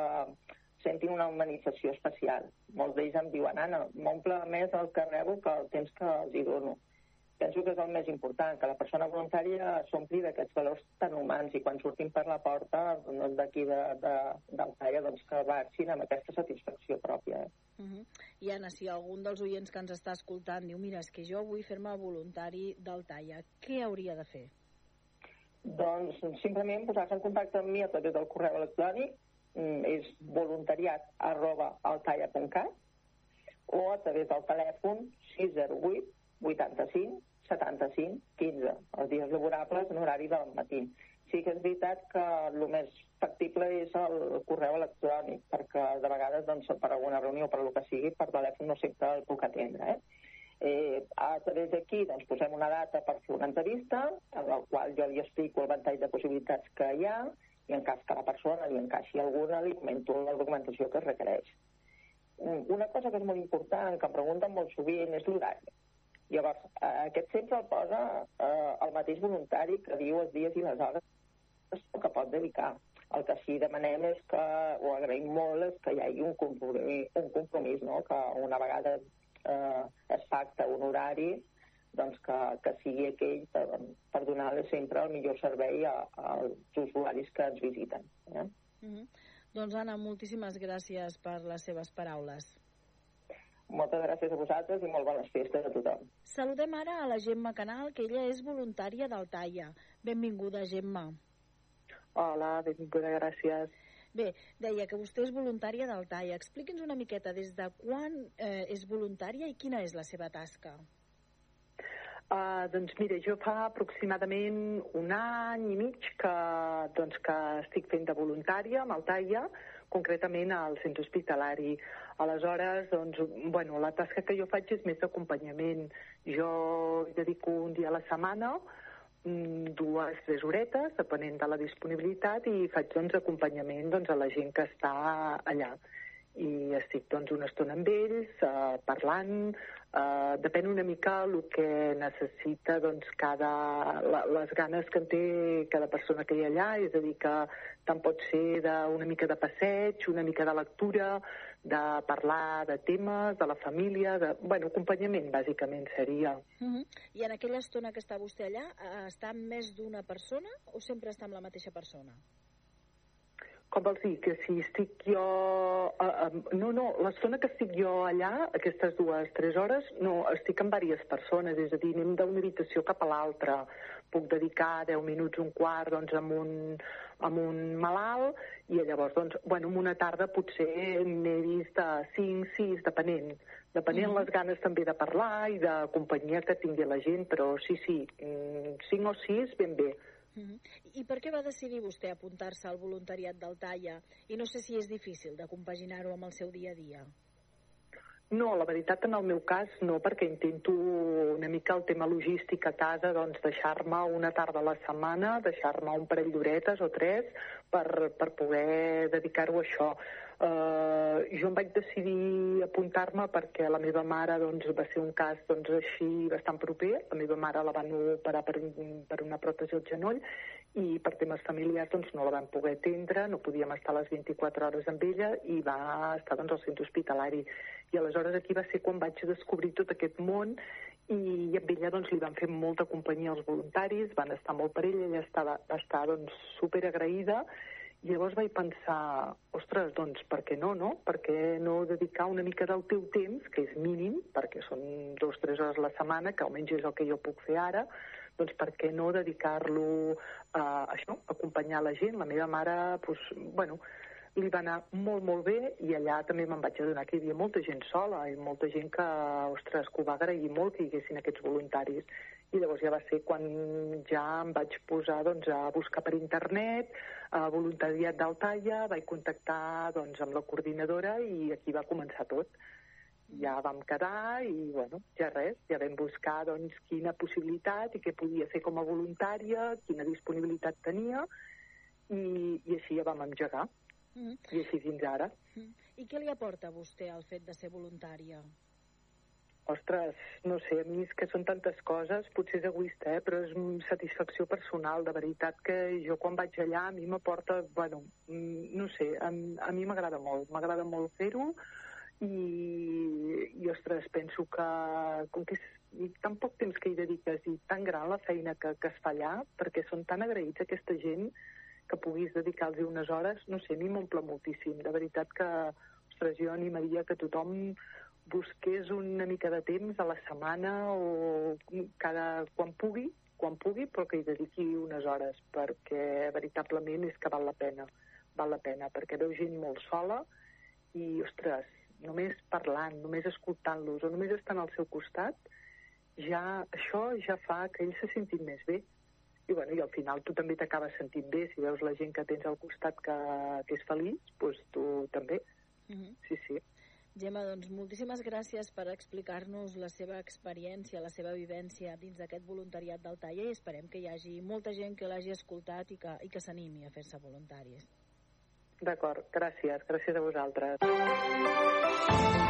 sentin una humanització especial. Molts d'ells em diuen, Anna, m'omple més el que rebo que el temps que els hi dono penso que és el més important, que la persona voluntària s'ompli d'aquests valors tan humans i quan sortim per la porta doncs, d'aquí de, de, del doncs, que marxin amb aquesta satisfacció pròpia. Eh? Uh -huh. I Anna, si algun dels oients que ens està escoltant diu mira, és que jo vull fer-me voluntari del talla, què hauria de fer? Doncs simplement posar-se en contacte amb mi a través del correu electrònic, mm, és voluntariat arroba altalla.cat o a través del telèfon 608 85 75 15, els dies laborables en horari del matí. Sí que és veritat que el més factible és el correu electrònic, perquè de vegades doncs, per alguna reunió per el que sigui, per telèfon no sempre el puc atendre. Eh? Eh, a través d'aquí doncs, posem una data per fer una entrevista, en la qual jo li explico el ventall de possibilitats que hi ha, i en cas que la persona li encaixi alguna, li comento la documentació que es requereix. Una cosa que és molt important, que em pregunten molt sovint, és l'horari. Llavors, eh, aquest sempre el posa eh, el mateix voluntari que diu els dies i les hores que pot dedicar. El que sí demanem és que, o agraïm molt, és que hi hagi un compromís, un compromís no? que una vegada eh, es pacta un horari, doncs que, que sigui aquell per, per donar sempre el millor servei a, als usuaris que ens visiten. Eh? Mm -hmm. Doncs Anna, moltíssimes gràcies per les seves paraules. Moltes gràcies a vosaltres i molt bones festes a tothom. Saludem ara a la Gemma Canal, que ella és voluntària del Taia. Benvinguda, Gemma. Hola, benvinguda, gràcies. Bé, deia que vostè és voluntària del Taia. Expliqui'ns una miqueta des de quan eh, és voluntària i quina és la seva tasca. Uh, doncs mira, jo fa aproximadament un any i mig que, doncs, que estic fent de voluntària amb el TAIA, concretament al centre hospitalari. Aleshores, doncs, bueno, la tasca que jo faig és més d'acompanyament. Jo dedico un dia a la setmana, dues, tres horetes, depenent de la disponibilitat, i faig doncs, acompanyament doncs, a la gent que està allà. I estic doncs, una estona amb ells, uh, parlant, uh, depèn una mica el que necessita doncs, cada, la, les ganes que en té cada persona que hi ha allà, és a dir, que tant pot ser una mica de passeig, una mica de lectura, de parlar de temes, de la família, de, bueno, acompanyament, bàsicament, seria. Uh -huh. I en aquella estona que està vostè allà, uh, està amb més d'una persona o sempre està amb la mateixa persona? Com vols dir? Que si estic jo... Uh, uh, no, no, l'estona que estic jo allà, aquestes dues, tres hores, no, estic amb diverses persones, és a dir, anem d'una habitació cap a l'altra. Puc dedicar 10 minuts, un quart, doncs, amb un, amb un malalt, i llavors, doncs, bueno, en una tarda potser n'he vist de 5, 6, depenent. Depenent mm -hmm. les ganes també de parlar i de companyia que tingui la gent, però sí, sí, 5 mm, o 6, ben bé. Uh -huh. I per què va decidir vostè apuntar-se al voluntariat del Talla? I no sé si és difícil de compaginar-ho amb el seu dia a dia. No, la veritat en el meu cas no, perquè intento una mica el tema logístic a casa, doncs deixar-me una tarda a la setmana, deixar-me un parell d'horetes o tres per, per poder dedicar-ho a això. Uh, jo em vaig decidir apuntar-me perquè la meva mare doncs, va ser un cas doncs, així bastant proper. La meva mare la van operar per, per una pròtesi al genoll i per temes familiars doncs, no la van poder atendre, no podíem estar les 24 hores amb ella i va estar doncs, al centre hospitalari. I aleshores aquí va ser quan vaig descobrir tot aquest món i amb ella doncs, li van fer molta companyia als voluntaris, van estar molt per ella, ella estava, va estar doncs, super agraïda i llavors vaig pensar, ostres, doncs per què no, no? Per què no dedicar una mica del teu temps, que és mínim, perquè són dos o tres hores la setmana, que almenys és el que jo puc fer ara, doncs per què no dedicar-lo a això, a acompanyar la gent? La meva mare, doncs, bueno, li va anar molt, molt bé i allà també me'n vaig adonar que hi havia molta gent sola i molta gent que, ostres, que ho va agrair molt que hi haguessin aquests voluntaris i llavors ja va ser quan ja em vaig posar doncs, a buscar per internet a voluntariat d'Altaia, vaig contactar doncs, amb la coordinadora i aquí va començar tot. Ja vam quedar i bueno, ja res, ja vam buscar doncs, quina possibilitat i què podia fer com a voluntària, quina disponibilitat tenia i, i així ja vam engegar. Mm -hmm. I així fins ara. Mm -hmm. I què li aporta a vostè el fet de ser voluntària? Ostres, no sé, a mi és que són tantes coses, potser és egoista, eh, però és satisfacció personal, de veritat que jo quan vaig allà a mi m'aporta, bueno, mm, no sé, a, a mi m'agrada molt, m'agrada molt fer-ho i, i, ostres, penso que com que és tan poc temps que hi dediques i tan gran la feina que, que es fa allà, perquè són tan agraïts aquesta gent que puguis dedicar-los unes hores, no sé, a mi m'omple moltíssim. De veritat que, ostres, jo animaria que tothom busqués una mica de temps a la setmana o cada, quan pugui, quan pugui, però que hi dediqui unes hores, perquè veritablement és que val la pena, val la pena, perquè veu gent molt sola i, ostres, només parlant, només escoltant-los o només estant al seu costat, ja, això ja fa que ells se sentin més bé. I, bueno, i al final tu també t'acabes sentint bé, si veus la gent que tens al costat que, que és feliç, doncs tu també. Mm -hmm. Sí, sí. Gemma, doncs moltíssimes gràcies per explicar-nos la seva experiència, la seva vivència dins d'aquest voluntariat del Talla i esperem que hi hagi molta gent que l'hagi escoltat i que, i que s'animi a fer-se voluntaris. D'acord, gràcies. Gràcies a vosaltres.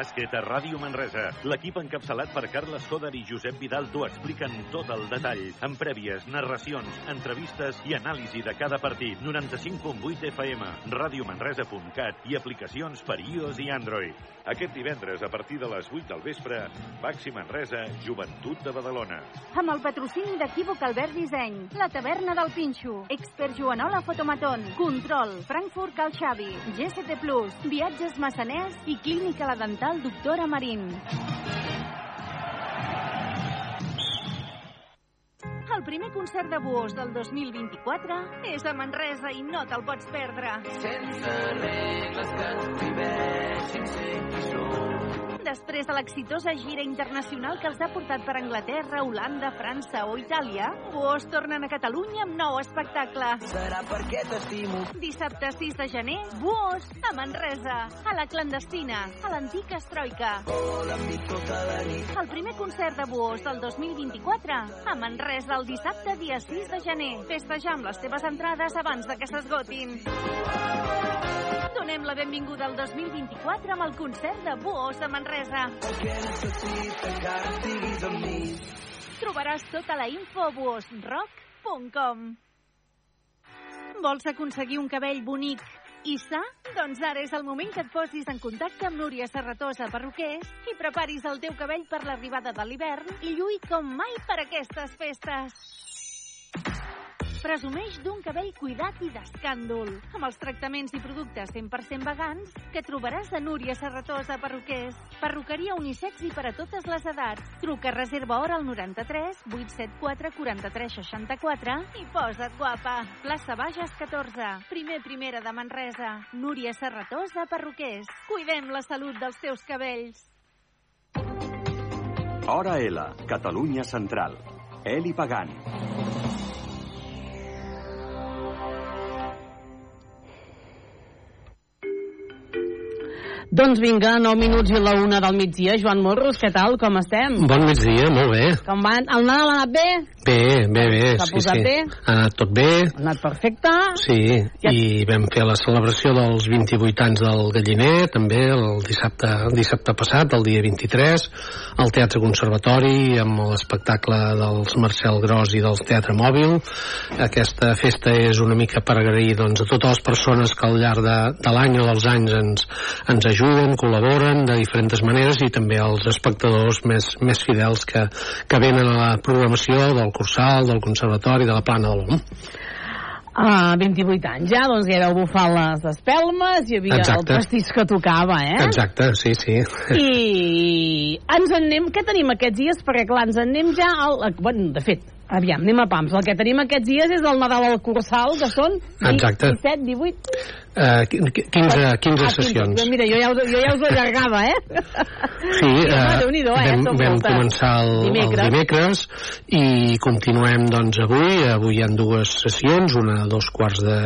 Bàsquet a Ràdio Manresa. L'equip encapçalat per Carles Coder i Josep Vidal t'ho expliquen tot el detall, amb prèvies, narracions, entrevistes i anàlisi de cada partit. 95.8 FM, radiomanresa.cat i aplicacions per iOS i Android. Aquest divendres, a partir de les 8 del vespre, Baxi Manresa, Joventut de Badalona. Amb el patrocini d'Equívoc Albert Disseny, la taverna del Pinxo, Expert Joanola Fotomaton, Control, Frankfurt Cal Xavi, GST Plus, Viatges Massaners i Clínica La Dental Hospital Doctora Marín. El primer concert de Buós del 2024 és a Manresa i no te'l pots perdre. Sense regles que ens prohibeixin ser qui som. Després de l'exitosa gira internacional que els ha portat per Anglaterra, Holanda, França o Itàlia, Buós tornen a Catalunya amb nou espectacle. Serà perquè t'estimo. Dissabte 6 de gener, Buós, a Manresa, a la clandestina, a l'antic Estroica. Tota. El primer concert de Buós del 2024, a Manresa el dissabte dia 6 de gener. Festejar amb les teves entrades abans de que s'esgotin. Donem la benvinguda al 2024 amb el concert de Buós de Manresa. Trobaràs tota la info a buosrock.com Vols aconseguir un cabell bonic i sa? Doncs ara és el moment que et posis en contacte amb Núria Serratosa Perruquers i preparis el teu cabell per l'arribada de l'hivern i lluï com mai per aquestes festes. Presumeix d'un cabell cuidat i d'escàndol, amb els tractaments i productes 100% vegans que trobaràs a Núria Serratosa Perruquers. Perruqueria unisex i per a totes les edats. Truca reserva hora al 93 874 43 64 i posa't guapa. Plaça Bages 14, primer primera de Manresa. Núria Serratosa Perruquers. Cuidem la salut dels teus cabells. Hora L, Catalunya Central. Eli Pagant. Doncs vinga, 9 minuts i la una del migdia. Joan Morros, què tal? Com estem? Bon migdia, molt bé. Com va? El Nadal ha anat bé? Bé, bé, bé. S'ha sí, posat sí. bé? Ha anat tot bé. Ha anat perfecte? Sí, Ja- i vam fer la celebració dels 28 anys del Galliner, també, el dissabte, el dissabte passat, el dia 23, al Teatre Conservatori, amb l'espectacle dels Marcel Gros i del Teatre Mòbil. Aquesta festa és una mica per agrair doncs, a totes les persones que al llarg de, de l'any o dels anys ens, ens ajuden, col·laboren de diferents maneres i també als espectadors més, més fidels que, que venen a la programació del Cursal, del Conservatori, de la Plana de l'OM. Ah, 28 anys ja, doncs ja vau bufar les espelmes, hi havia Exacte. el pastís que tocava, eh? Exacte, sí, sí. I ens en anem, què tenim aquests dies? Perquè clar, ens en anem ja al... Bueno, de fet, aviam, anem a pams. El que tenim aquests dies és el Nadal al Cursal, que són Exacte. 17, 18... Uh, 15, 15 Ah, sessions. Jo, mira, jo ja, us, jo ja us ho allargava, eh? Sí, (laughs) home, eh, eh? vam, vam començar el dimecres. El dimecres i continuem doncs avui. Avui hi ha dues sessions, una a dos quarts de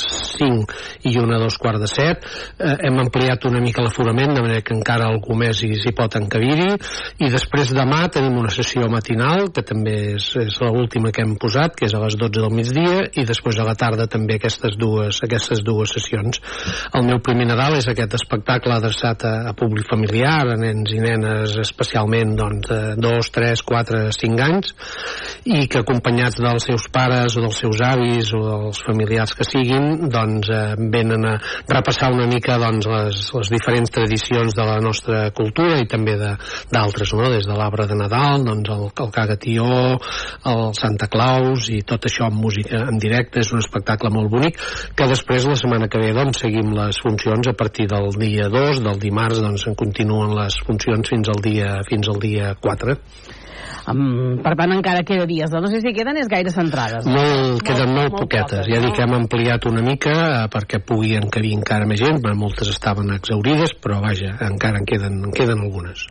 cinc i una a dos quarts de set. Eh, hem ampliat una mica l'aforament, de manera que encara algú més hi- s'hi pot encabir-hi. I després demà tenim una sessió matinal, que també és, és l'última que hem posat, que és a les 12 del migdia, i després a la tarda també aquestes dues, aquestes dues sessions. El meu primer Nadal és aquest espectacle adreçat a, a públic familiar, a nens i nenes especialment doncs, de 2, 3, 4, 5 anys, i que acompanyats dels seus pares o dels seus avis o dels familiars que siguin, doncs eh, venen a repassar una mica doncs, les, les diferents tradicions de la nostra cultura i també de- d'altres, no? des de l'arbre de Nadal, doncs el, el cagatió, el Santa Claus i tot això amb música en directe, és un espectacle molt bonic que després la setmana que ve doncs seguim les funcions a partir del dia 2, del dimarts doncs en continuen les funcions fins al dia fins al dia 4. Um, per tant, encara queda dies. No sé si queden és gaire centrades. Molt, queden molt, molt poquetes. poques, ja no? dic que hem ampliat una mica eh, perquè pugui encabir encara més gent, perquè moltes estaven exaurides, però vaja, encara en queden, en queden algunes.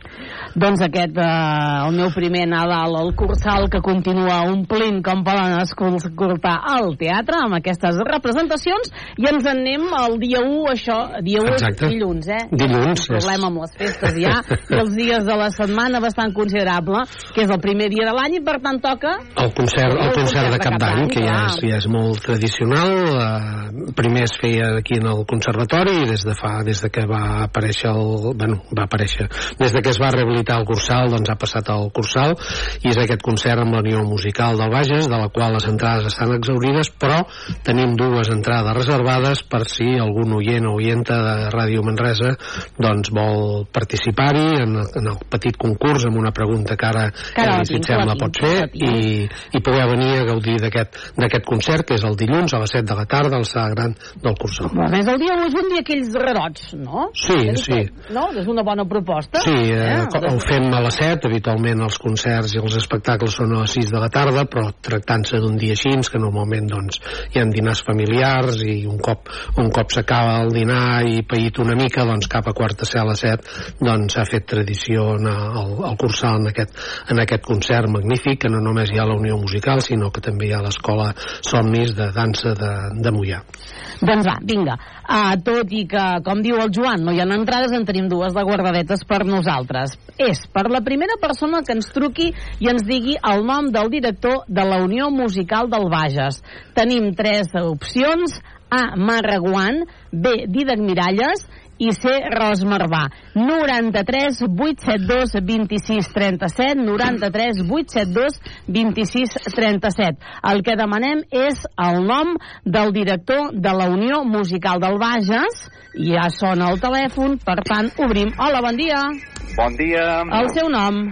Doncs aquest, eh, el meu primer Nadal, el Cursal, que continua omplint com poden escoltar al teatre amb aquestes representacions, i ens en anem el dia 1, això, dia 1 Exacte. és dilluns, eh? Dilluns, Un problema amb les festes ja, i els dies de la setmana bastant considerable, que és el primer dia de l'any i per tant toca El concert, el concert de Cap d'Any, que ja és, ja és molt tradicional, eh, primer es feia aquí en el conservatori i des de fa, des de que va aparèixer el, bueno, va aparèixer, des de que es va rehabilitar el Cursal, doncs ha passat al Cursal i és aquest concert amb la Unió Musical del Bages, de la qual les entrades estan exaurides, però tenim dues entrades reservades per si algun oient o oienta de Ràdio Manresa doncs vol participar-hi en, en el petit concurs amb una pregunta que ara, Que ara la eh, si et sembla la pot tinc. i, i poder venir a gaudir d'aquest d'aquest concert que és el dilluns a les 7 de la tarda al, Sa- sala gran del Cursal. Però a més, el dia 1 és un dia aquells rarots, no? Sí, És sí. que- No? És una bona proposta. Sí, eh, Eh, ho fem a les 7, habitualment els concerts i els espectacles són a les 6 de la tarda, però tractant-se d'un dia així, que normalment doncs, hi ha dinars familiars i un cop, un cop s'acaba el dinar i paït una mica, doncs cap a quarta ser a les 7, doncs s'ha fet tradició anar al, al Cursal en aquest, en aquest concert magnífic, que no només hi ha la Unió Musical, sinó que també hi ha l'Escola Somnis de Dansa de, de Mollà. Doncs va, vinga. Uh, tot i que, com diu el Joan, no hi ha entrades, en tenim dues de guardadetes per nosaltres. És per la primera persona que ens truqui i ens digui el nom del director de la Unió Musical del Bages. Tenim tres opcions. A. Marraguant, B. Didac Miralles i C. Ros Marvà. 93 872 26 37 93 872 26 37. El que demanem és el nom del director de la Unió Musical del Bages ja sona el telèfon, per tant, obrim. Hola, bon dia. Bon dia. El seu nom?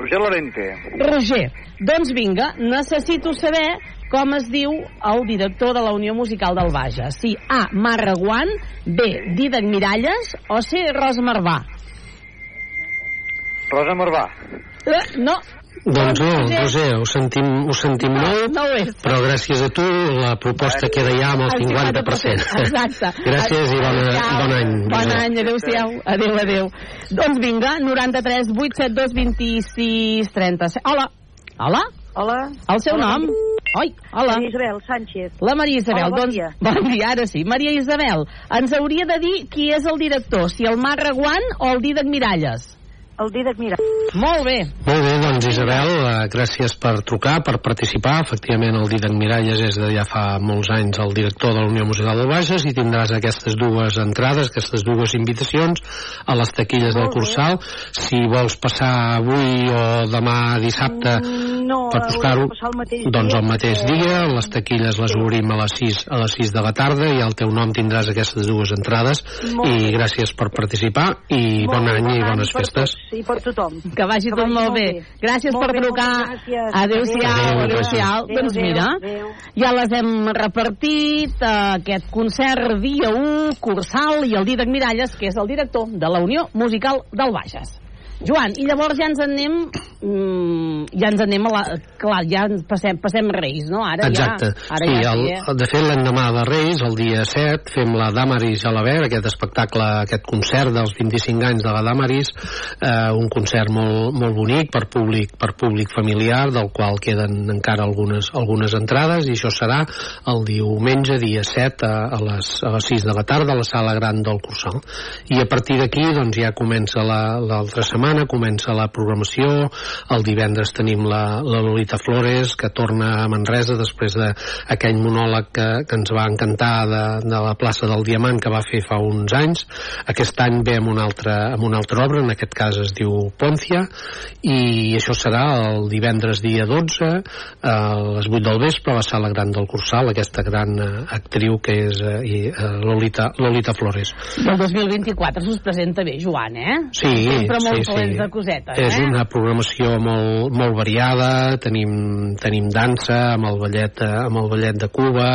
Roger Lorente. Roger. Doncs vinga, necessito saber com es diu el director de la Unió Musical del Bages. Si A. Marraguant, B. Didac Miralles o C. Ros Marvà. Rosa Marvà. Eh, no, Doncs no. Roser, ho sentim, ho sentim molt, no ho és. però gràcies a tu la proposta queda ja amb el 50%. Exacte. gràcies i bona, Adéu-siau. bon any. Bon Roser. any, adéu-siau. Adéu, adéu. Doncs vinga, 93 872 26 37. Hola. Hola. Hola. El seu Hola. nom? Oi, hola. Maria Isabel Sánchez. La Maria Isabel, Hola, bon doncs, dia. bon dia, ara sí. Maria Isabel, ens hauria de dir qui és el director, si el Marraguant o el Didac Miralles. El Didac Miralles. Molt bé. Molt bé, doncs Isabel, eh, gràcies per trucar, per participar. Efectivament, el Didac Miralles és de ja fa molts anys el director de la Unió Musical del Bages i tindràs aquestes dues entrades, aquestes dues invitacions a les taquilles del Cursal. Si vols passar avui o demà dissabte No, per buscar-ho, passar el mateix doncs dia, el mateix perquè- dia, les taquilles les obrim a les 6, a les 6 de la tarda i al teu nom tindràs aquestes dues entrades Molt i gràcies per participar i bon Molt bé, any i bon any bones per festes. tots I per tothom. Que vagi tot molt bé. Gràcies Molt per bé, trucar. Adéu-siau, Adéu, adéu-siau. adéu. Doncs Adéu, mira, adéu. ja les hem repartit, eh, aquest concert dia 1, Cursal i el Didac Miralles, que és el director de la Unió Musical del Bages. Joan, i llavors ja ens en anem mm, ja ens en anem a la... Clar, ja passem, passem Reis, no? Ara Exacte. ja... Ara sí, ja el, sí, eh? de fet, l'endemà de Reis, el dia 7, fem la Damaris a la Ver, aquest espectacle, aquest concert dels 25 anys de la Damaris, eh, un concert molt, molt bonic per públic, per públic familiar, del qual queden encara algunes, algunes entrades, i això serà el diumenge, dia 7, a, a, les, a les 6 de la tarda, a la sala gran del Cursal. I a partir d'aquí, doncs, ja comença la- l'altra setmana, comença la programació, el divendres tenim la, la Lolita Flores, que torna a Manresa després d'aquell monòleg que, que ens va encantar de, de la plaça del Diamant que va fer fa uns anys. Aquest any ve amb una altra, amb una altra obra, en aquest cas es diu Pòncia, i això serà el divendres dia 12, a les 8 del vespre, a la sala gran del Cursal, aquesta gran eh, actriu que és eh, i, eh, Lolita, Lolita Flores. El 2024 s'us presenta bé, Joan, eh? Sí, Sempre molt sí, sí. de cosetes, És eh? una programació molt, molt variada, tenim, tenim dansa amb el, ballet, eh, amb el ballet de Cuba,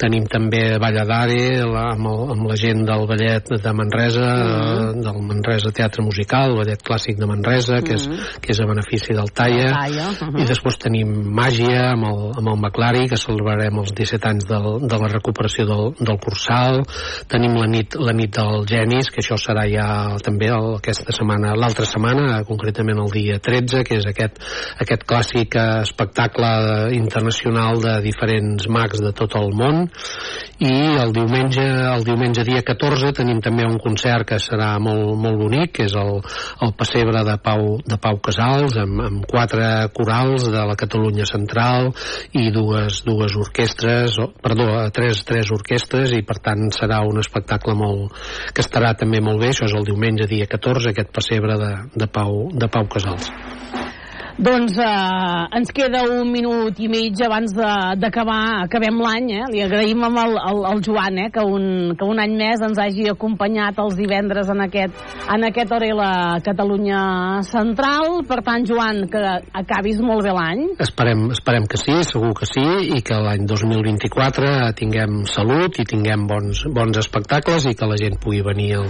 tenim també balladare la, amb, el, amb la gent del ballet de Manresa, Mhm. eh, del Manresa Teatre Musical, el ballet clàssic de Manresa, que, és, que és a benefici del Talla, Talla, mhm. i després tenim màgia amb el, amb el McLari, que celebrarem els 17 anys del, de la recuperació del, del Cursal, tenim la nit, la nit del Genis, que això serà ja també el, aquesta setmana, l'altra setmana, concretament el dia 13, que és aquest, aquest clàssic eh, espectacle internacional de diferents mags de tot el món, i el diumenge, el diumenge dia 14 tenim també un concert que serà molt, molt bonic, que és el, el pessebre de Pau, de Pau Casals, amb, amb quatre corals de la Catalunya Central i dues, dues orquestres, perdó, tres, tres orquestres, i per tant serà un espectacle molt, que estarà també molt bé, això és el diumenge dia 14, aquest pessebre de, de, Pau, de Pau Casals. Doncs eh, ens queda un minut i mig abans d'acabar, acabem l'any, eh? Li agraïm amb el, el, el Joan, eh? Que un, que un any més ens hagi acompanyat els divendres en aquest, en aquest hora i la Catalunya Central. Per tant, Joan, que acabis molt bé l'any. Esperem, esperem que sí, segur que sí, i que l'any 2024 tinguem salut i tinguem bons, bons espectacles i que la gent pugui venir al,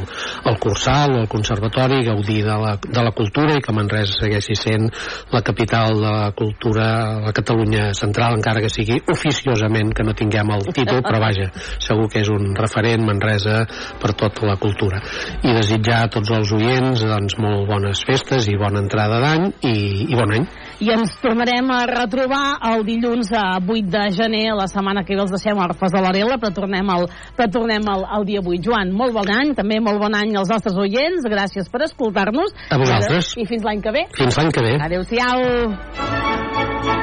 al Cursal o al Conservatori, gaudir de la, de la cultura i que Manresa segueixi sent la capital de la cultura, la Catalunya central, encara que sigui oficiosament que no tinguem el títol, però vaja, segur que és un referent Manresa per tota la cultura. I desitjar a tots els oients doncs, molt bones festes i bona entrada d'any i, i bon any. I ens tornarem a retrobar el dilluns a 8 de gener, la setmana que ve els deixem orfes de l'Arela, però tornem al, però tornem al, al dia 8. Joan, molt bon any, també molt bon any als nostres oients, gràcies per escoltar-nos. A vosaltres. I fins l'any que ve. Fins l'any que ve. Adéu-siau.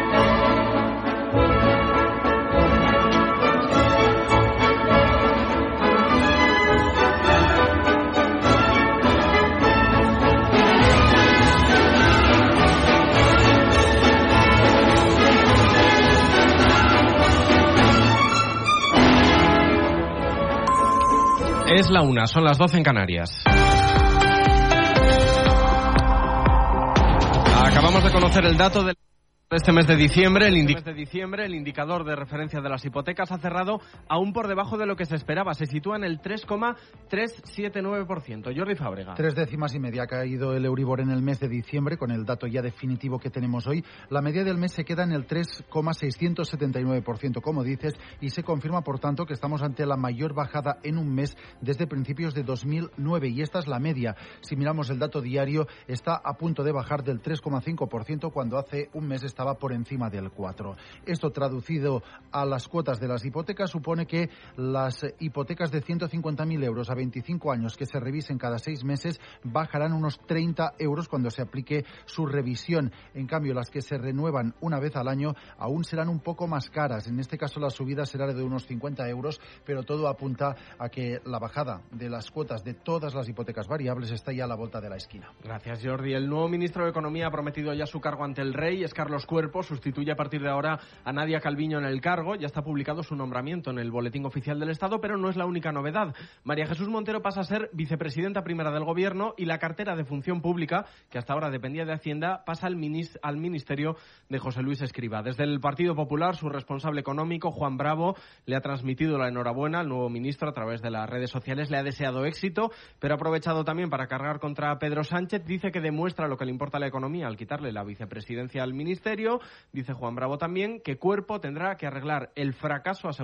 Es la una, son las 12 en Canarias. Acabamos de conocer el dato del este mes de diciembre, el, indi- de diciembre, el indicador de referencia de las hipotecas ha cerrado aún por debajo de lo que se esperaba. Se sitúa en el 3,379%. Jordi Fábrega. Tres décimas y media ha caído el Euribor en el mes de diciembre, con el dato ya definitivo que tenemos hoy. La media del mes se queda en el 3,679%, como dices, y se confirma, por tanto, que estamos ante la mayor bajada en un mes desde principios de 2009. Y esta es la media. Si miramos el dato diario, está a punto de bajar del 3,5% cuando hace un mes estaba por encima del 4%. Esto traducido a las cuotas de las hipotecas supone que las hipotecas de 150.000 euros a 25 años que se revisen cada seis meses bajarán unos 30 euros cuando se aplique su revisión. En cambio, las que se renuevan una vez al año aún serán un poco más caras. En este caso, la subida será de unos 50 euros, pero todo apunta a que la bajada de las cuotas de todas las hipotecas variables está ya a la vuelta de la esquina. Gracias, Jordi. El nuevo ministro de Economía ha prometido ya su cargo ante el rey. Es Carlos Cuerpo. Sustituye a partir de ahora a Nadia Calviño en el cargo. Ya está publicado su nombramiento en el Boletín Oficial del Estado, pero no es la única novedad. María Jesús Montero pasa a ser vicepresidenta primera del Gobierno y la cartera de Función Pública, que hasta ahora dependía de Hacienda, pasa al, minis- al Ministerio de José Luis Escriba. Desde el Partido Popular, su responsable económico, Juan Bravo, le ha transmitido la enhorabuena al nuevo ministro a través de las redes sociales. Le ha deseado éxito, pero ha aprovechado también para cargar contra Pedro Sánchez. Dice que demuestra lo que le importa a la economía al quitarle la vicepresidencia al Dice Juan Bravo también que Cuerpo tendrá que arreglar el fracaso asegurado